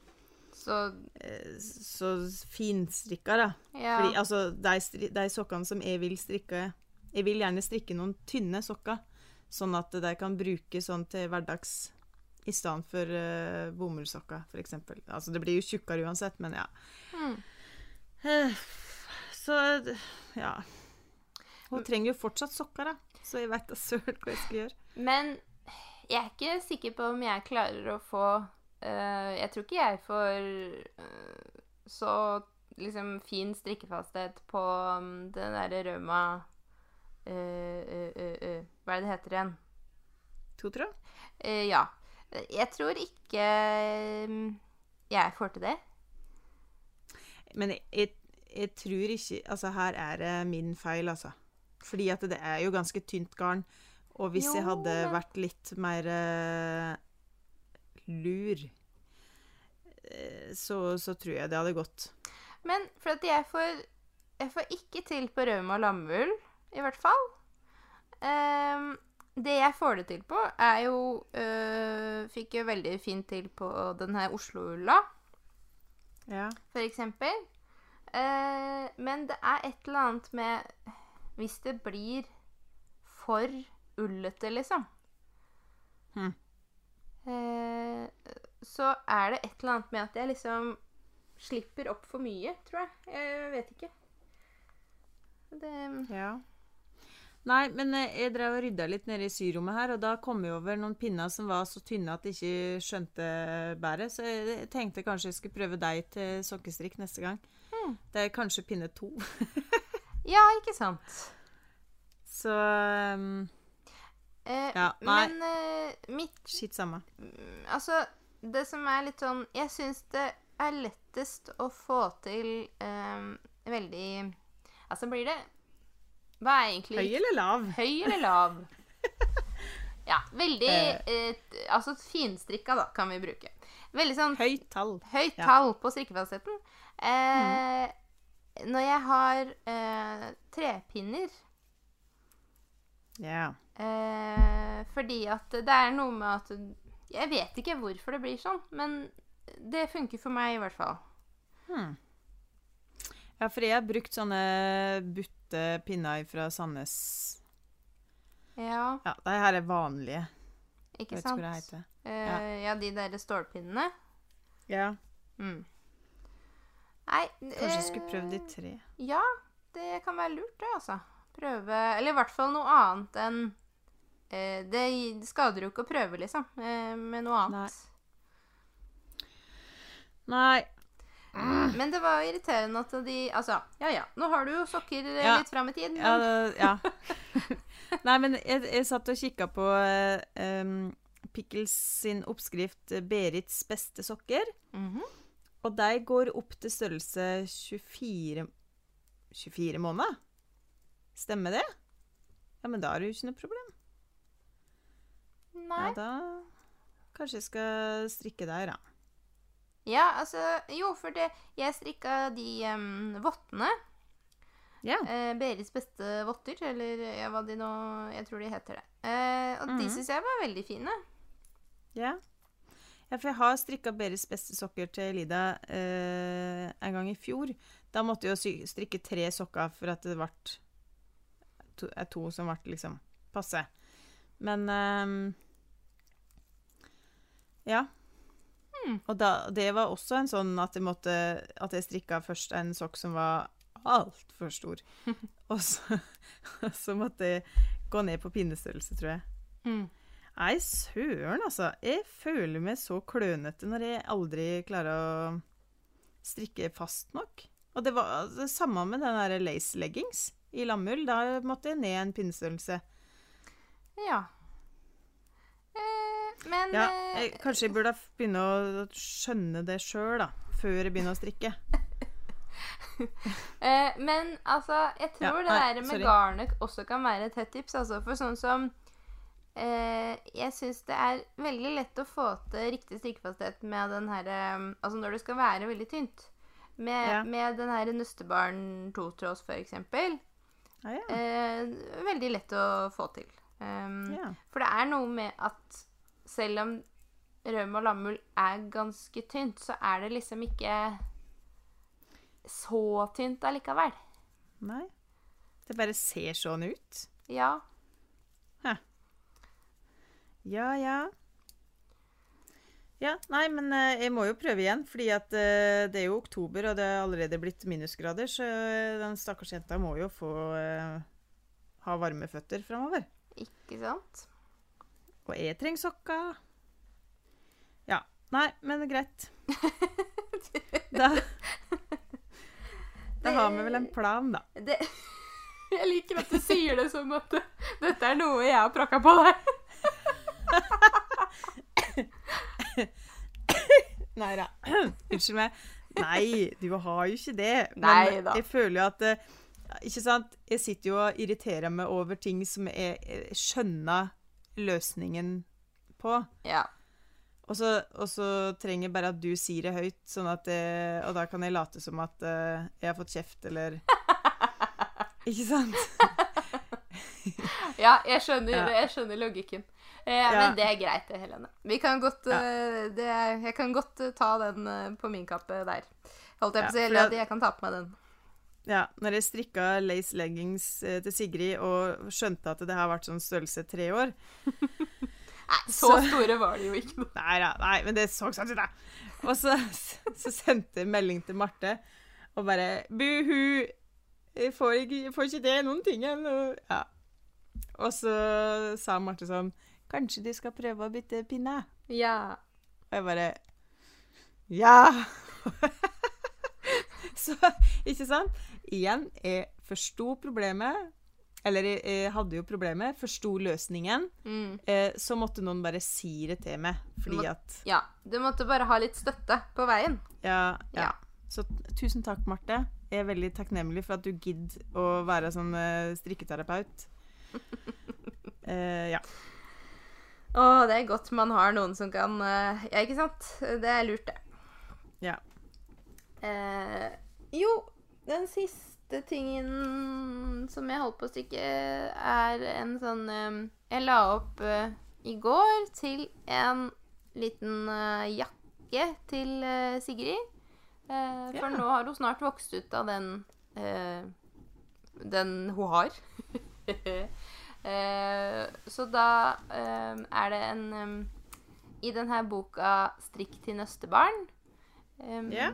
så eh, så finstrikka, da. ja. Fordi altså, de, de sokkene som jeg vil strikke Jeg vil gjerne strikke noen tynne sokker, sånn at de kan bruke sånn til hverdags i stedet for uh, bomullssokker, f.eks. Altså, det blir jo tjukkere uansett, men ja. Mm. Eh, Så ja. Hun trenger jo fortsatt sokker, da. Så jeg vet da søren hva jeg skal gjøre. Men jeg er ikke sikker på om jeg klarer å få uh, Jeg tror ikke jeg får uh, så liksom fin strikkefasthet på um, den derre Rauma uh, eh, eh, eh, Hva er det det heter igjen? To tråd? Eh, ja. Jeg tror ikke eh, jeg får til det. Men jeg, jeg, jeg tror ikke Altså, her er det min feil, altså. Fordi at det er jo ganske tynt garn. Og hvis jeg hadde vært litt mer uh, lur, eh, så, så tror jeg det hadde gått. Men for at jeg får Jeg får ikke til på rømme og lammevull, i hvert fall. Um, det jeg får det til på, er jo øh, Fikk jo veldig fint til på den her Oslo-ulla, Ja. for eksempel. Eh, men det er et eller annet med Hvis det blir for ullete, liksom. Hm. Eh, så er det et eller annet med at jeg liksom slipper opp for mye, tror jeg. Jeg vet ikke. Det ja. Nei, men eh, jeg drev og rydda litt nede i syrommet her, og da kom jeg over noen pinner som var så tynne at jeg ikke skjønte bæret. Så jeg tenkte kanskje jeg skulle prøve deg til sokkestrikk neste gang. Hmm. Det er kanskje pinne to. Ja, ikke sant. Så um, Eh, Ja, nei. men eh, mitt Skitt samme. mm, Altså, det som er litt sånn Jeg syns det er lettest å få til eh, veldig Altså, blir det Hva er egentlig Høy eller lav? Høy eller lav? ja, veldig eh, Altså finstrikka, da, kan vi bruke. Veldig sånn Høyt tall. høyt Ja. tall på strikkefastheten. Eh, Når jeg har eh, trepinner Ja. eh, Fordi at det er noe med at Jeg vet ikke hvorfor det blir sånn, men det funker for meg i hvert fall. Hmm. Ja, for jeg har brukt sånne butte pinner fra Sandnes. Ja, Ja, de her er vanlige. ikke sant? heter. Eh, ja, de der stålpinnene. Ja. Mm. Nei Kanskje jeg skulle eh, prøvd de tre. Ja, det kan være lurt, det, altså. Prøve Eller i hvert fall noe annet enn uh, Det skader jo ikke å prøve, liksom, uh, med noe annet. Nei. Men det var jo irriterende at de Altså, ja ja, nå har du jo sokker eh, Ja. litt fram i tid, men Ja, det- ja. Nei, men jeg, jeg satt og kikka på um, Pickles sin oppskrift eh, 'Berits beste sokker'. Mhm. Og de går opp til størrelse 24 24 måneder. Stemmer det? Ja, men da er det jo ikke noe problem. Nei. Ja, da Kanskje jeg skal strikke der, da. Ja, altså Jo, for det Jeg strikka de um, vottene. Ja. Eh, Berits beste votter, eller ja, hva de nå Jeg tror de heter det. Eh, og de Mhm. syns jeg var veldig fine. Ja. ja, for jeg har strikka Beris beste sokker til Lida eh, en gang i fjor. Da måtte jeg jo strikke tre sokker for at det ble to, er to som ble liksom passe. Men Ja. Hmm. Og da, det var også en sånn at jeg måtte At jeg strikka først en sokk som var altfor stor. og, så, og så måtte jeg gå ned på pinnestørrelse, tror jeg. Mm. Nei, søren, altså. Jeg føler meg så klønete når jeg aldri klarer å strikke fast nok. Og det var det samme med den der lace leggings i lammull. Da måtte jeg ned en pinnestørrelse. Ja. Eh, men Ja, eh, jeg, kanskje jeg burde begynne å skjønne det sjøl, da. Før jeg begynner å strikke. Eh, men altså, jeg tror Ja, det der med sorry. garnet også kan være et hett tips. Altså, for sånn som eh, Jeg syns det er veldig lett å få til riktig strikkefasthet med den her eh, Altså når det skal være veldig tynt. Med, Ja. med den her nøstebarn totråds, for eksempel. Ah, ja. Eh, veldig lett å få til. Um, ja. For det er noe med at selv om rømme og lammull er ganske tynt, så er det liksom ikke så tynt allikevel. Nei. Det bare ser sånn ut. Ja. Ja, ja. Ja, nei, men eh, jeg må jo prøve igjen, fordi at eh, det er jo oktober, og det er allerede blitt minusgrader, så eh, den stakkars jenta må jo få ha varme føtter framover. Ikke sant? Og jeg trenger sokker. Ja. Nei, men greit. Da, da har vi vel en plan, da. Det, jeg liker at du sier det som at dette er noe jeg har prakka på deg. Nei da. Unnskyld meg. Nei, du har jo ikke det. Men da. jeg føler jo at eh, Ikke sant? Jeg sitter jo og irriterer meg over ting som jeg, jeg skjønner løsningen på. Ja. Og så, og så trenger jeg bare at du sier det høyt, sånn at jeg, og da kan jeg late som at eh, jeg har fått kjeft, eller Ikke sant? ja, jeg skjønner, Ja. jeg skjønner logikken. Eh, Ja. Men det er greit, det, Helene. Vi kan godt, Ja. uh, det, jeg kan godt eh, ta den uh, på min kappe der. Holdt jeg på å si, eller at jeg kan ta på meg den. Ja, når jeg strikka lace leggings eh, til Sigrid og skjønte at det har vært sånn størrelse tre år Nei, så, Så- store var de jo ikke. Nei da, nei, men det så sånn ut, da. Og så, så sendte jeg melding til Marte og bare Buhu! Jeg får ikke, jeg får ikke det noen ting ennå. Ja. Og så sa Marte sånn Kanskje du skal prøve å bytte pinne? Ja. Og jeg bare Ja! så, ikke sant? Igjen, jeg forsto problemet. Eller jeg, jeg hadde jo problemet, forsto løsningen. Mm. Eh, så måtte noen bare si det til meg, fordi Må- at ja. Du måtte bare ha litt støtte på veien. Ja, ja. Ja. Så tusen takk, Marte. Jeg er veldig takknemlig for at du gidder å være sånn eh, strikketerapeut. Eh, ja. Å, det er godt man har noen som kan eh, Ja, ikke sant? Det er lurt, det. Ja. Eh, jo, den siste tingen som jeg holdt på å stikke, er en sånn eh, Jeg la opp eh, i går til en liten eh, jakke til Sigrid. For Ja. nå har hun snart vokst ut av den Den hun har. så da er det en I denne boka 'Strikk til nøstebarn'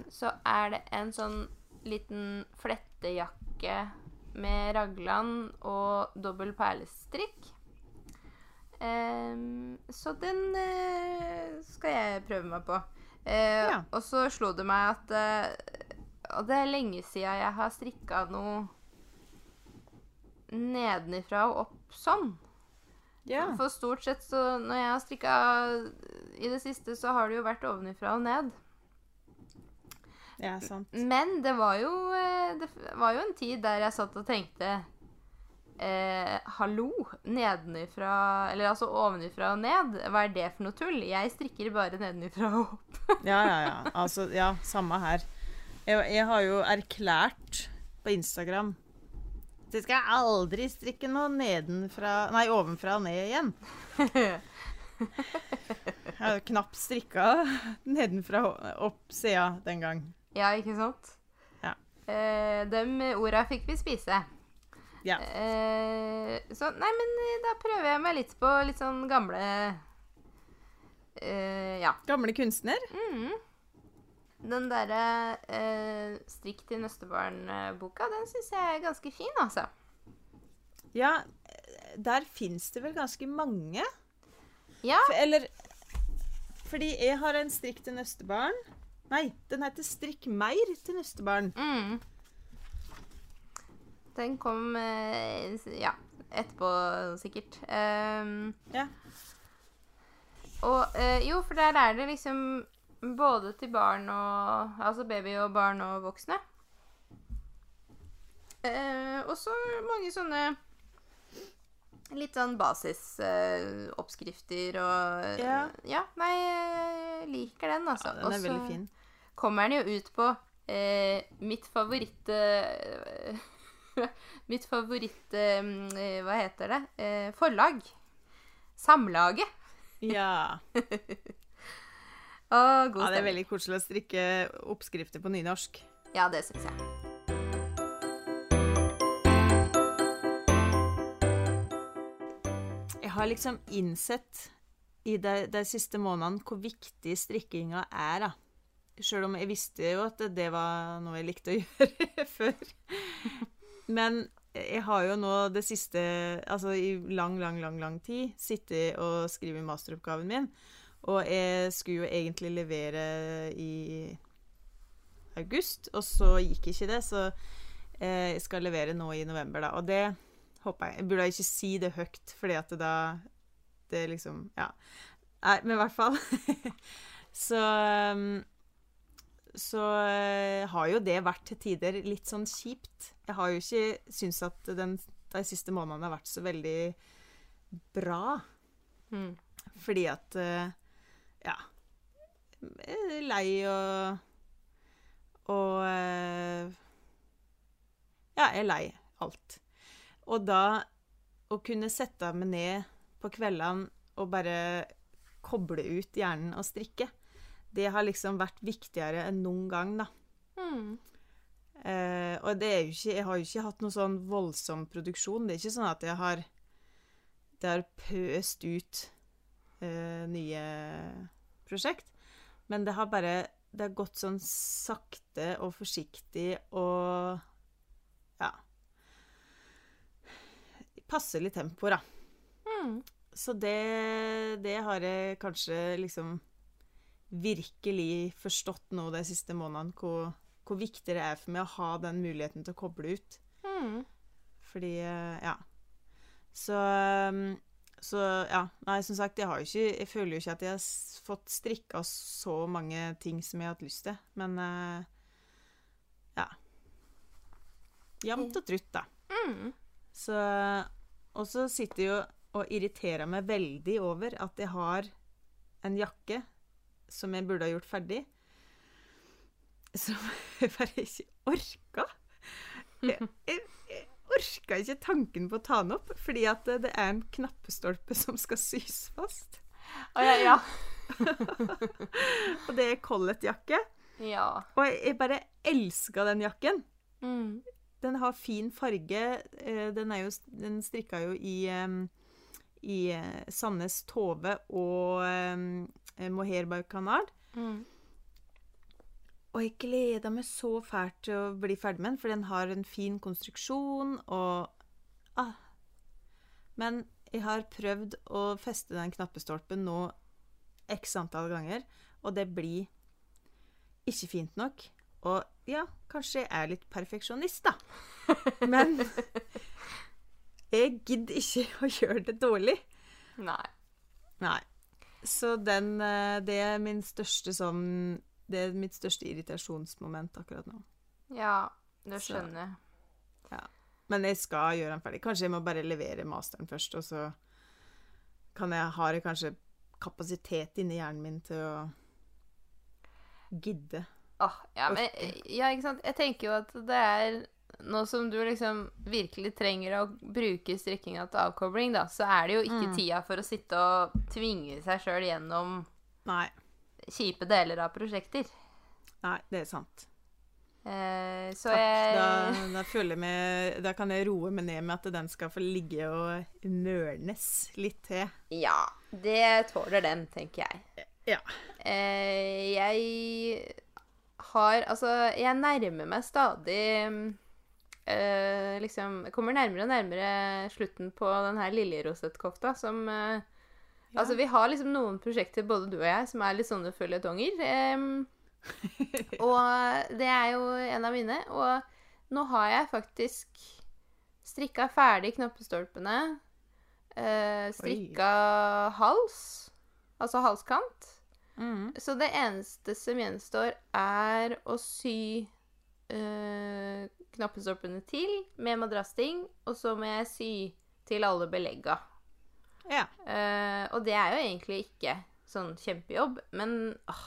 Så er det en sånn liten flettejakke med raglan og dobbel perlestrikk. Um, så den uh, skal jeg prøve meg på. Uh, Ja. Og så slo det meg at uh, Og det er lenge siden jeg har strikka noe nedenifra og opp sånn. ja. For stort sett så når jeg har strikka i det siste, så har det jo vært ovenifra og ned. Ja, sant. Men det var jo eh, Det var jo en tid der jeg satt og tenkte eh, Hallo, nedenifra Eller altså ovenifra og ned. Hva er det for noe tull? Jeg strikker bare nedenifra og opp. Ja, ja, ja. Altså, ja, samme her. Jeg, jeg har jo erklært på Instagram jeg skal aldri strikke noe nedenfra Nei, ovenfra og ned igjen. Jeg har knapt strikka nedenfra opp sida den gang. Ja, ikke sant? Ja. Eh, de orda fikk vi spise. Ja. Eh, så nei, men eh, da prøver jeg meg litt på litt sånn gamle eh, Ja. Gamle kunstner. Mm. Den derre eh, 'Strikk til nøstebarn'-boka, den syns jeg er ganske fin, altså. Ja, der fins det vel ganske mange. Ja. For, eller Fordi jeg har en strikk til nøstebarn. Nei, den heter Strikk meir til nøstebarn. Mm. Den kom eh, ja, etterpå sikkert. Um, Ja. Og eh, jo, for der er det liksom både til barn og Altså baby og barn og voksne. Uh, og så mange sånne litt sånn basisoppskrifter uh, og Ja. ja. Nei, jeg liker den, altså. Ja, den er Også, veldig fin. Kommer den jo ut på eh, mitt favoritt eh, Mitt favoritt eh, Hva heter det? Eh, forlag. Samlaget. Ja. Å, god ja, det er veldig koselig å strikke oppskrifter på nynorsk. Ja, det syns jeg. Jeg har liksom innsett i de, de siste månedene hvor viktig strikkinga er, da. Sjøl om jeg visste jo at det var noe jeg likte å gjøre før. Men jeg har jo nå det siste Altså i lang, lang, lang, lang tid sittet og skrevet masteroppgaven min. Og jeg skulle jo egentlig levere i august, og så gikk ikke det. Så eh, jeg skal levere nå i november, da. Og det håper jeg. Jeg burde ikke si det høyt, fordi at det da Det liksom Ja. Nei, men i hvert fall. så um, Så eh, har jo det vært til tider litt sånn kjipt. Jeg har jo ikke syntes at den, de siste månedene har vært så veldig bra. Mm. Fordi at eh, Ja. Jeg er lei og Og eh, Ja, jeg er lei alt. Og da å kunne sette meg ned på kveldene og bare koble ut hjernen og strikke, det har liksom vært viktigere enn noen gang, da. Mm. Eh, og det er jo ikke Jeg har jo ikke hatt noen sånn voldsom produksjon. Det er ikke sånn at jeg har Det har pøst ut eh, nye prosjekt. Men det har bare Det har gått sånn sakte og forsiktig og Ja. Passelig tempo, da. Mm. Så det, det har jeg kanskje liksom virkelig forstått nå de siste månedene, hvor, hvor viktig det er for meg å ha den muligheten til å koble ut. Mm. Fordi eh, Ja. Så um, Så ja. Nei, som sagt, jeg har jo ikke Jeg føler jo ikke at jeg har fått strikka så mange ting som jeg har hatt lyst til. Men eh, ja. Jevnt og trutt, da. Mm. Så Og så sitter jeg jo og irriterer meg veldig over at jeg har en jakke som jeg burde ha gjort ferdig, som jeg bare ikke orka. Jeg, jeg, jeg orka ikke tanken på å ta den opp, fordi at det er en knappestolpe som skal sys fast. Å, ja, ja. Og det er colletjakke. ja. Og jeg, bare elska den jakken. Mm. Den har fin farge. eh, Den, jo, den strikka jo i, i eh, Sandnes Tove og um, Mohair. Mm. Og jeg gleder meg så fælt til å bli ferdig med den, for den har en fin konstruksjon og ah. Men jeg har prøvd å feste den knappestolpen nå x antall ganger, og det blir ikke fint nok. Og ja, kanskje jeg er litt perfeksjonist, da. Men jeg gidder ikke å gjøre det dårlig. Nei. Nei. Så den eh, Det er min største sånn Det er mitt største irritasjonsmoment akkurat nå. Ja, det skjønner jeg. Men jeg skal gjøre den ferdig. Kanskje jeg må bare levere masteren først, og så kan jeg, har jeg kanskje kapasitet inni hjernen min til å gidde. Ah, ja, men, ja, ikke sant? Jeg tenker jo at det er Nå som du liksom virkelig trenger å bruke strikkinga til avkobling, da, så er det jo ikke Mm. tida for å sitte og tvinge seg sjøl gjennom Nei. kjipe deler av prosjekter. Nei, det er sant. Eh, så Takk. jeg Da, da føler jeg meg Da kan jeg roe meg ned med at den skal få ligge og nørnes litt til. Ja, det tåler den, tenker jeg. Ja. Eh, jeg har Altså, jeg nærmer meg stadig eh, Liksom kommer nærmere og nærmere slutten på den her liljerosettkofta som eh, Ja. Altså, vi har liksom noen prosjekter, både du og jeg, som er litt sånne føljetonger. em, og det er jo en av mine. Og nå har jeg faktisk strikka ferdig knappestolpene. eh, strikka hals. altså halskant. Mm. Så det eneste som gjenstår, er å sy eh, knappestoppene til med madrassting, og så må jeg sy til alle belegga. Ja. Uh, og det er jo egentlig ikke sånn kjempejobb, men åh,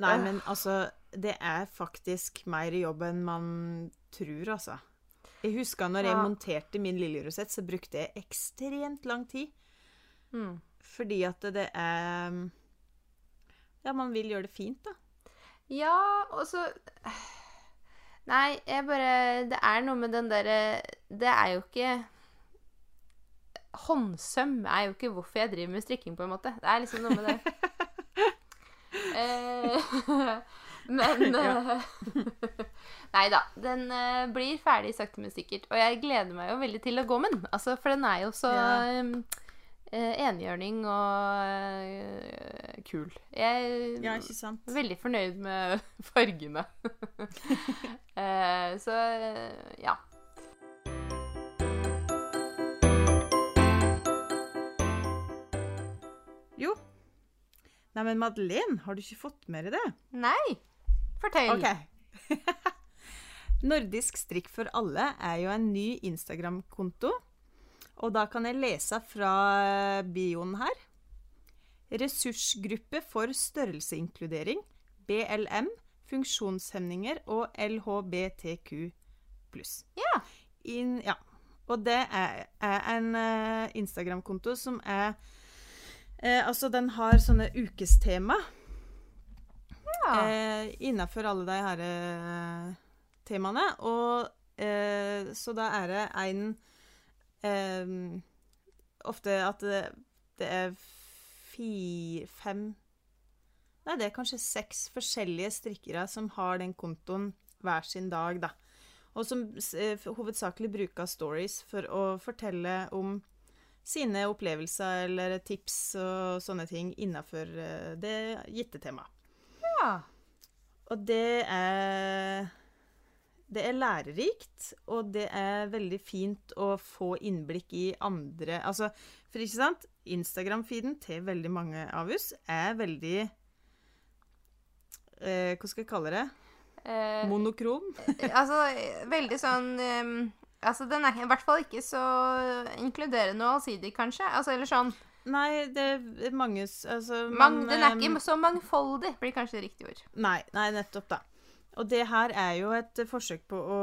Nei, Øh. men altså Det er faktisk mer jobb enn man tror, altså. Jeg husker når jeg Ja. monterte min lille rosett, så brukte jeg ekstremt lang tid. mm. Fordi at det er Ja, man vil gjøre det fint, da. Ja, og så Nei, jeg bare Det er noe med den derre Det er jo ikke Håndsøm er jo ikke hvorfor jeg driver med strikking, på en måte. Det er liksom noe med det. Eh, men eh, Nei da. Den eh, blir ferdig sakte, men sikkert. Og jeg gleder meg jo veldig til å gå med den. Altså, for den er jo så Ja. Eh, enhjørning og eh, kul. Jeg Ja, sant? Veldig fornøyd med fargene. Eh, så ja. Jo. Nei, men Madeleine, har du ikke fått med deg det? Nei, fortell. Ok. Nordisk strikk for alle er jo en ny Instagram-konto. Og da kan jeg lese fra bioen her. Ressursgruppe for størrelseinkludering, BLM, funksjonshemninger og LHBTQ+. Ja. In, ja. Og det er, er en uh, Instagram-konto som er uh, Altså, den har sånne ukestema Ja. Uh, innafor alle de her eh, temaene. Og eh, så da er det en eh, Ofte at det, det er fire Fem Nei, det er kanskje seks forskjellige strikkere som har den kontoen hver sin dag, da. Og som eh, hovedsakelig bruker stories for å fortelle om sine opplevelser eller tips og sånne ting innafor eh, det gitte temaet. ja. Og det er Det er lærerikt, og det er veldig fint å få innblikk i andre Altså, for ikke sant? Instagram-feeden til veldig mange av oss er veldig eh, Hva skal jeg kalle det? Eh, Monokrom? altså, veldig sånn ehm, Altså, den er i hvert fall ikke så inkluderende og allsidig, kanskje. Altså, eller sånn Nei, det er mange altså, man, man, Den er eh, ikke så mangfoldig, blir kanskje det riktige ord. Nei, nei, nettopp, da. Og det her er jo et forsøk på å,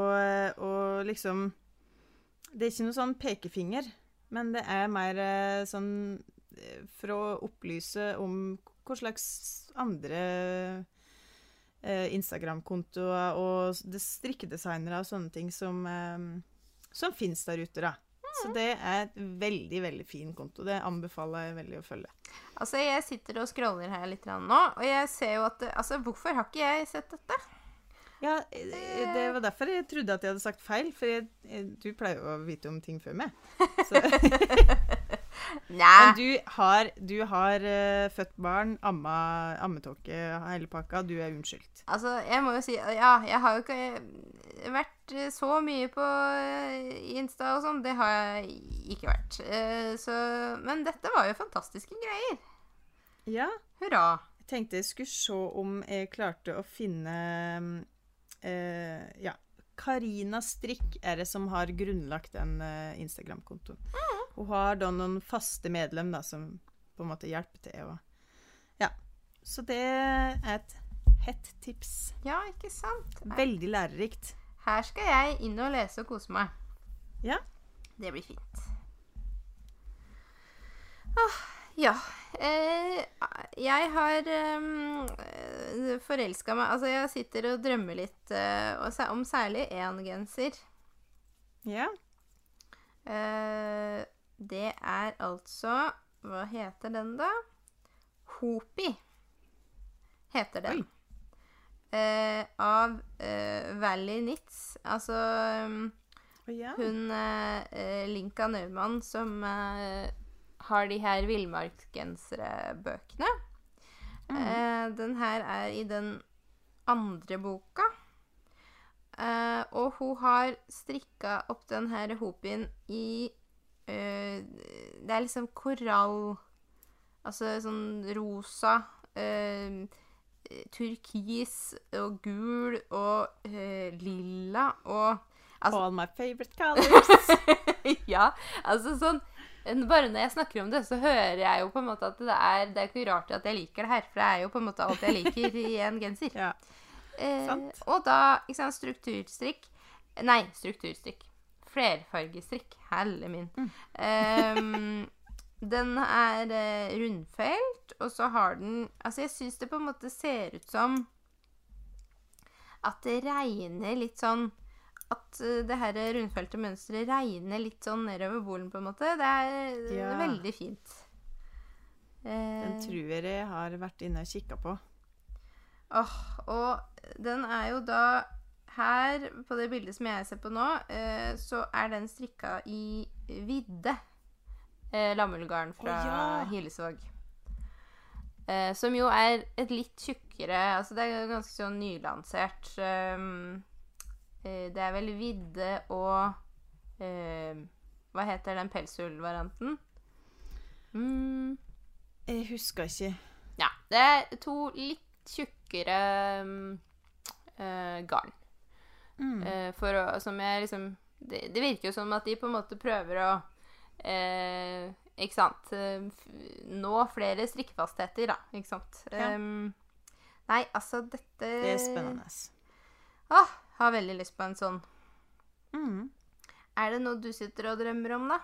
å liksom Det er ikke noe sånn pekefinger, men det er mer eh, sånn eh, for å opplyse om hva slags andre eh, Instagram-kontoer og strikkedesignere og sånne ting som, eh, som fins der ute, da. Så det er et veldig, veldig fin konto. Det anbefaler jeg veldig å følge. Altså, jeg sitter og scroller her litt nå, og jeg ser jo at Altså, hvorfor har ikke jeg sett dette? Ja, eh, det var derfor jeg trodde at jeg hadde sagt feil, for jeg, jeg, du pleier jo å vite om ting før meg. Så, men du har, du har uh, født barn, amma, ammetåke, hele pakka. Du er unnskyldt. Altså, jeg må jo si Ja, jeg har jo ikke vært eh, så mye på eh, Insta og sånn. Det har jeg ikke vært. Uh, Så Men dette var jo fantastiske greier. Ja, Hurra. jeg tenkte jeg skulle se om jeg klarte å finne eh, Ja. Karina Strikk er det som har grunnlagt den eh, Instagram-kontoen. Hun har da noen faste medlem da, som på en måte hjelper til. Og, ja. Så det er et hett tips. Ja, ikke sant? Veldig lærerikt. Her skal jeg inn og lese og kose meg. Ja. Det blir fint. Åh, ja. Eh, jeg har um, forelska meg Altså, jeg sitter og drømmer litt uh, om særlig én genser. Ja. Uh, det er altså Hva heter den, da? Hopi heter den. Uh, av Valley Nitz. Altså um, oh, yeah. hun Linka Naumann som har de her villmarksgensere-bøkene. Eh, den her er i den andre boka. Eh, og hun har strikka opp den her hopien i eh, Det er liksom korall Altså sånn rosa, eh, turkis og gul og eh, lilla og altså, All my favorite colors. Ja, altså sånn Bare når jeg snakker om det, så hører jeg jo på en måte at det er Det er ikke rart at jeg liker det her, for det er jo på en måte alt jeg liker i en genser. ja. Eh, og da, ikke sant, strukturstrikk Nei, strukturstrikk. Flerfargestrikk. Helle min. Mm. Ehm, den er eh, rundfelt, og så har den Altså, jeg syns det på en måte ser ut som at det regner litt sånn At eh, det her rundfelte mønsteret regner litt sånn nedover bolen, på en måte. Det er eh, Ja. veldig fint. Den Eh, tror jeg har vært inne og kikka på. Åh, og den er jo da Her, på det bildet som jeg ser på nå, eh, så er den strikka i vidde. Eh, lammullgarn fra oh, ja. Hilesvåg. Eh, som jo er et litt tjukkere Altså det er ganske sånn nylansert. eh, det er vel vidde og eh, Hva heter den pelsullvarianten? Mm. Jeg husker ikke. Ja, det er to litt tjukkere mm, eh, garn. Mm. Eh, for å, som jeg liksom det, det virker jo som at de på en måte prøver å eh, Ikke sant eh, Nå flere strikkefastheter, da. Ikke sant. Ja. Nei, altså, dette Det er spennende. Åh, har veldig lyst på en sånn. Mm. Er det noe du sitter og drømmer om, da?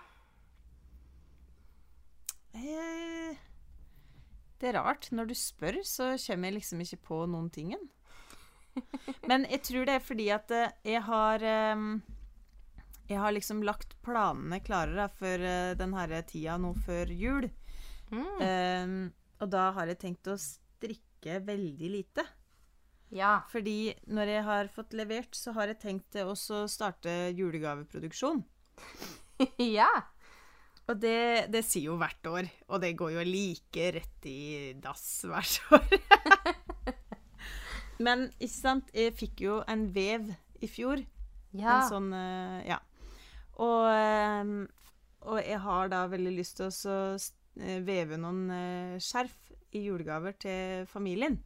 Eh, Det er rart. Når du spør, så kommer jeg liksom ikke på noen tingen. Men jeg tror det er fordi at eh, jeg har eh, Jeg har liksom lagt planene klare da, for denne den her tida nå før jul. Mm. Um, og da har jeg tenkt å strikke veldig lite. Ja. Fordi når jeg har fått levert, så har jeg tenkt å starte julegaveproduksjon. ja. Og det, det sier jo hvert år, og det går jo like rett i dass hvert år. Men ikke sant, jeg fikk jo en vev i fjor. Ja. En sånn eh, Ja. Og, eh, og jeg har da veldig lyst til å eh, veve noen skjerf i julegaver til familien.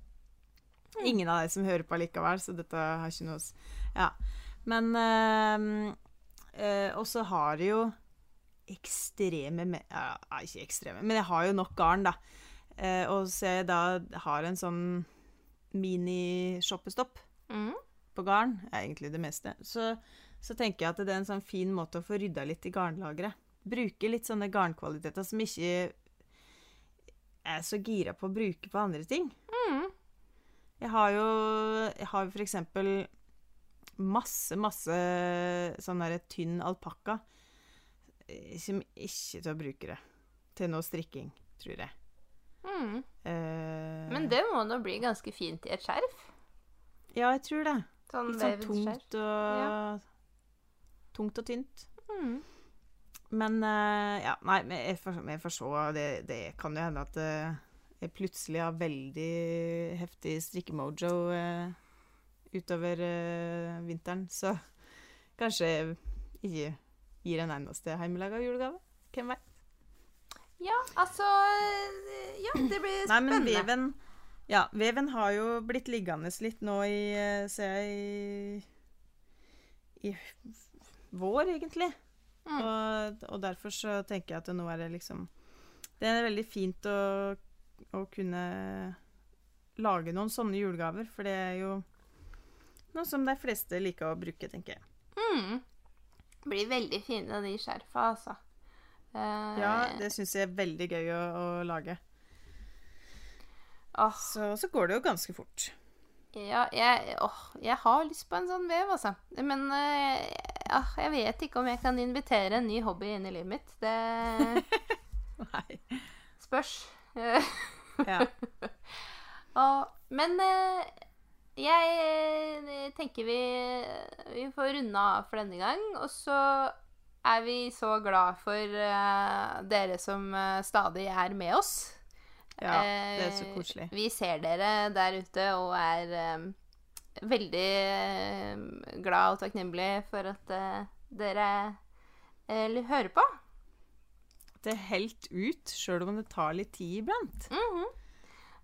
Ingen av deg som hører på likevel, så dette har ikke noe Ja. Men øh, øh, Og så har jeg jo ekstreme ja, Ikke ekstreme, men jeg har jo nok garn, da. Eh, og så jeg da har en sånn mini-shoppestopp Mm. på garn, er egentlig det meste, så, så tenker jeg at det er en sånn fin måte å få rydda litt i garnlageret. Bruke litt sånne garnkvaliteter som ikke er så gira på å bruke på andre ting. Mm. Jeg har jo, jeg har for eksempel masse, masse sånn der tynn alpakka eh, som ikke til å bruke det til noe strikking, tror jeg. Mm. Eh, Men det må nå bli ganske fint i et skjerf. Ja, jeg tror det. Sånn Litt sånn tungt og Tungt og tynt. Mm. Men uh, ja, nei, jeg får, jeg får se. Det, det kan jo hende at jeg plutselig har veldig heftig strikkemojo eh, utover eh, vinteren. Så kanskje ikke gir en eneste hjemmelaga julegave. Hvem veit? Ja, altså øh, Ja, det blir spennende. Nei, men veven Ja, veven har jo blitt liggende litt nå i eh, Ser jeg i, i vår, egentlig. Mm. Og, og derfor så tenker jeg at nå er det liksom Det er veldig fint å, å kunne lage noen sånne julegaver, for det er jo noe som de fleste liker å bruke, tenker jeg. Mm. Blir veldig fine, de skjerfa, altså. Uh, Ja, det syns jeg er veldig gøy å, å lage. åh, Så, så går det jo ganske fort. ja, jeg, åh, jeg har lyst på en sånn vev, altså. Men ja, jeg vet ikke om jeg kan invitere en ny hobby inn i livet mitt. Det Nei. spørs. Ja. og, men eh, jeg eh, tenker vi, vi får runde av for denne gang. Og så er vi så glad for eh, dere som stadig er med oss. ja, det er så koselig. Vi ser dere der ute og er veldig glad og takknemlig for at dere hører på. Det helt ut, sjøl om det tar litt tid iblant. Mhm.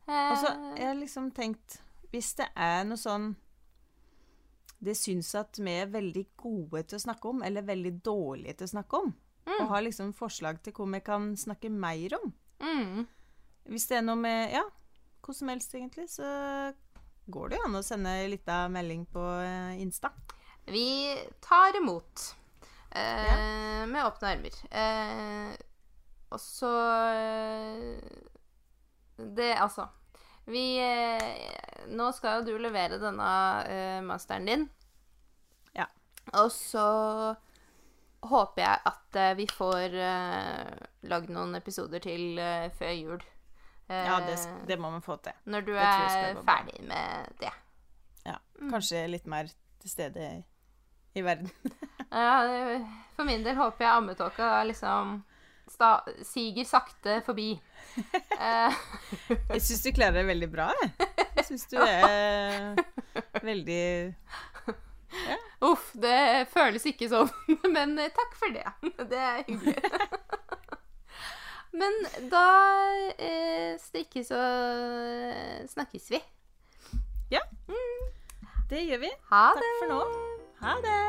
Og så Eh, jeg har liksom tenkt Hvis det er noe sånn Det syns at vi er veldig gode til å snakke om, eller veldig dårlige til å snakke om, Mm. og har liksom forslag til hvor vi kan snakke mer om mm. Hvis det er noe med Ja, hvor som helst, egentlig, så går det jo an å sende ei lita melding på eh, Insta. Vi tar imot eh, med åpne armer. Eh, og så eh, Det, altså Vi eh, Nå skal jo du levere denne eh, masteren din. Ja. Og så håper jeg at vi får lagd noen episoder til før jul. Ja, det, det må vi få til. når du er ferdig bra. med det. Ja. Kanskje litt mer til stede i, i verden. Ja, for min del håper jeg ammetåka liksom sta siger sakte forbi. Eh, Jeg syns du klarer det veldig bra, jeg. Jeg syns du er veldig uff, det føles ikke sånn. Men eh, takk for det. Det er hyggelig. Men da eh, strikkes og snakkes vi. Ja. Det gjør vi. Ha Takk det. for nå. Ha det.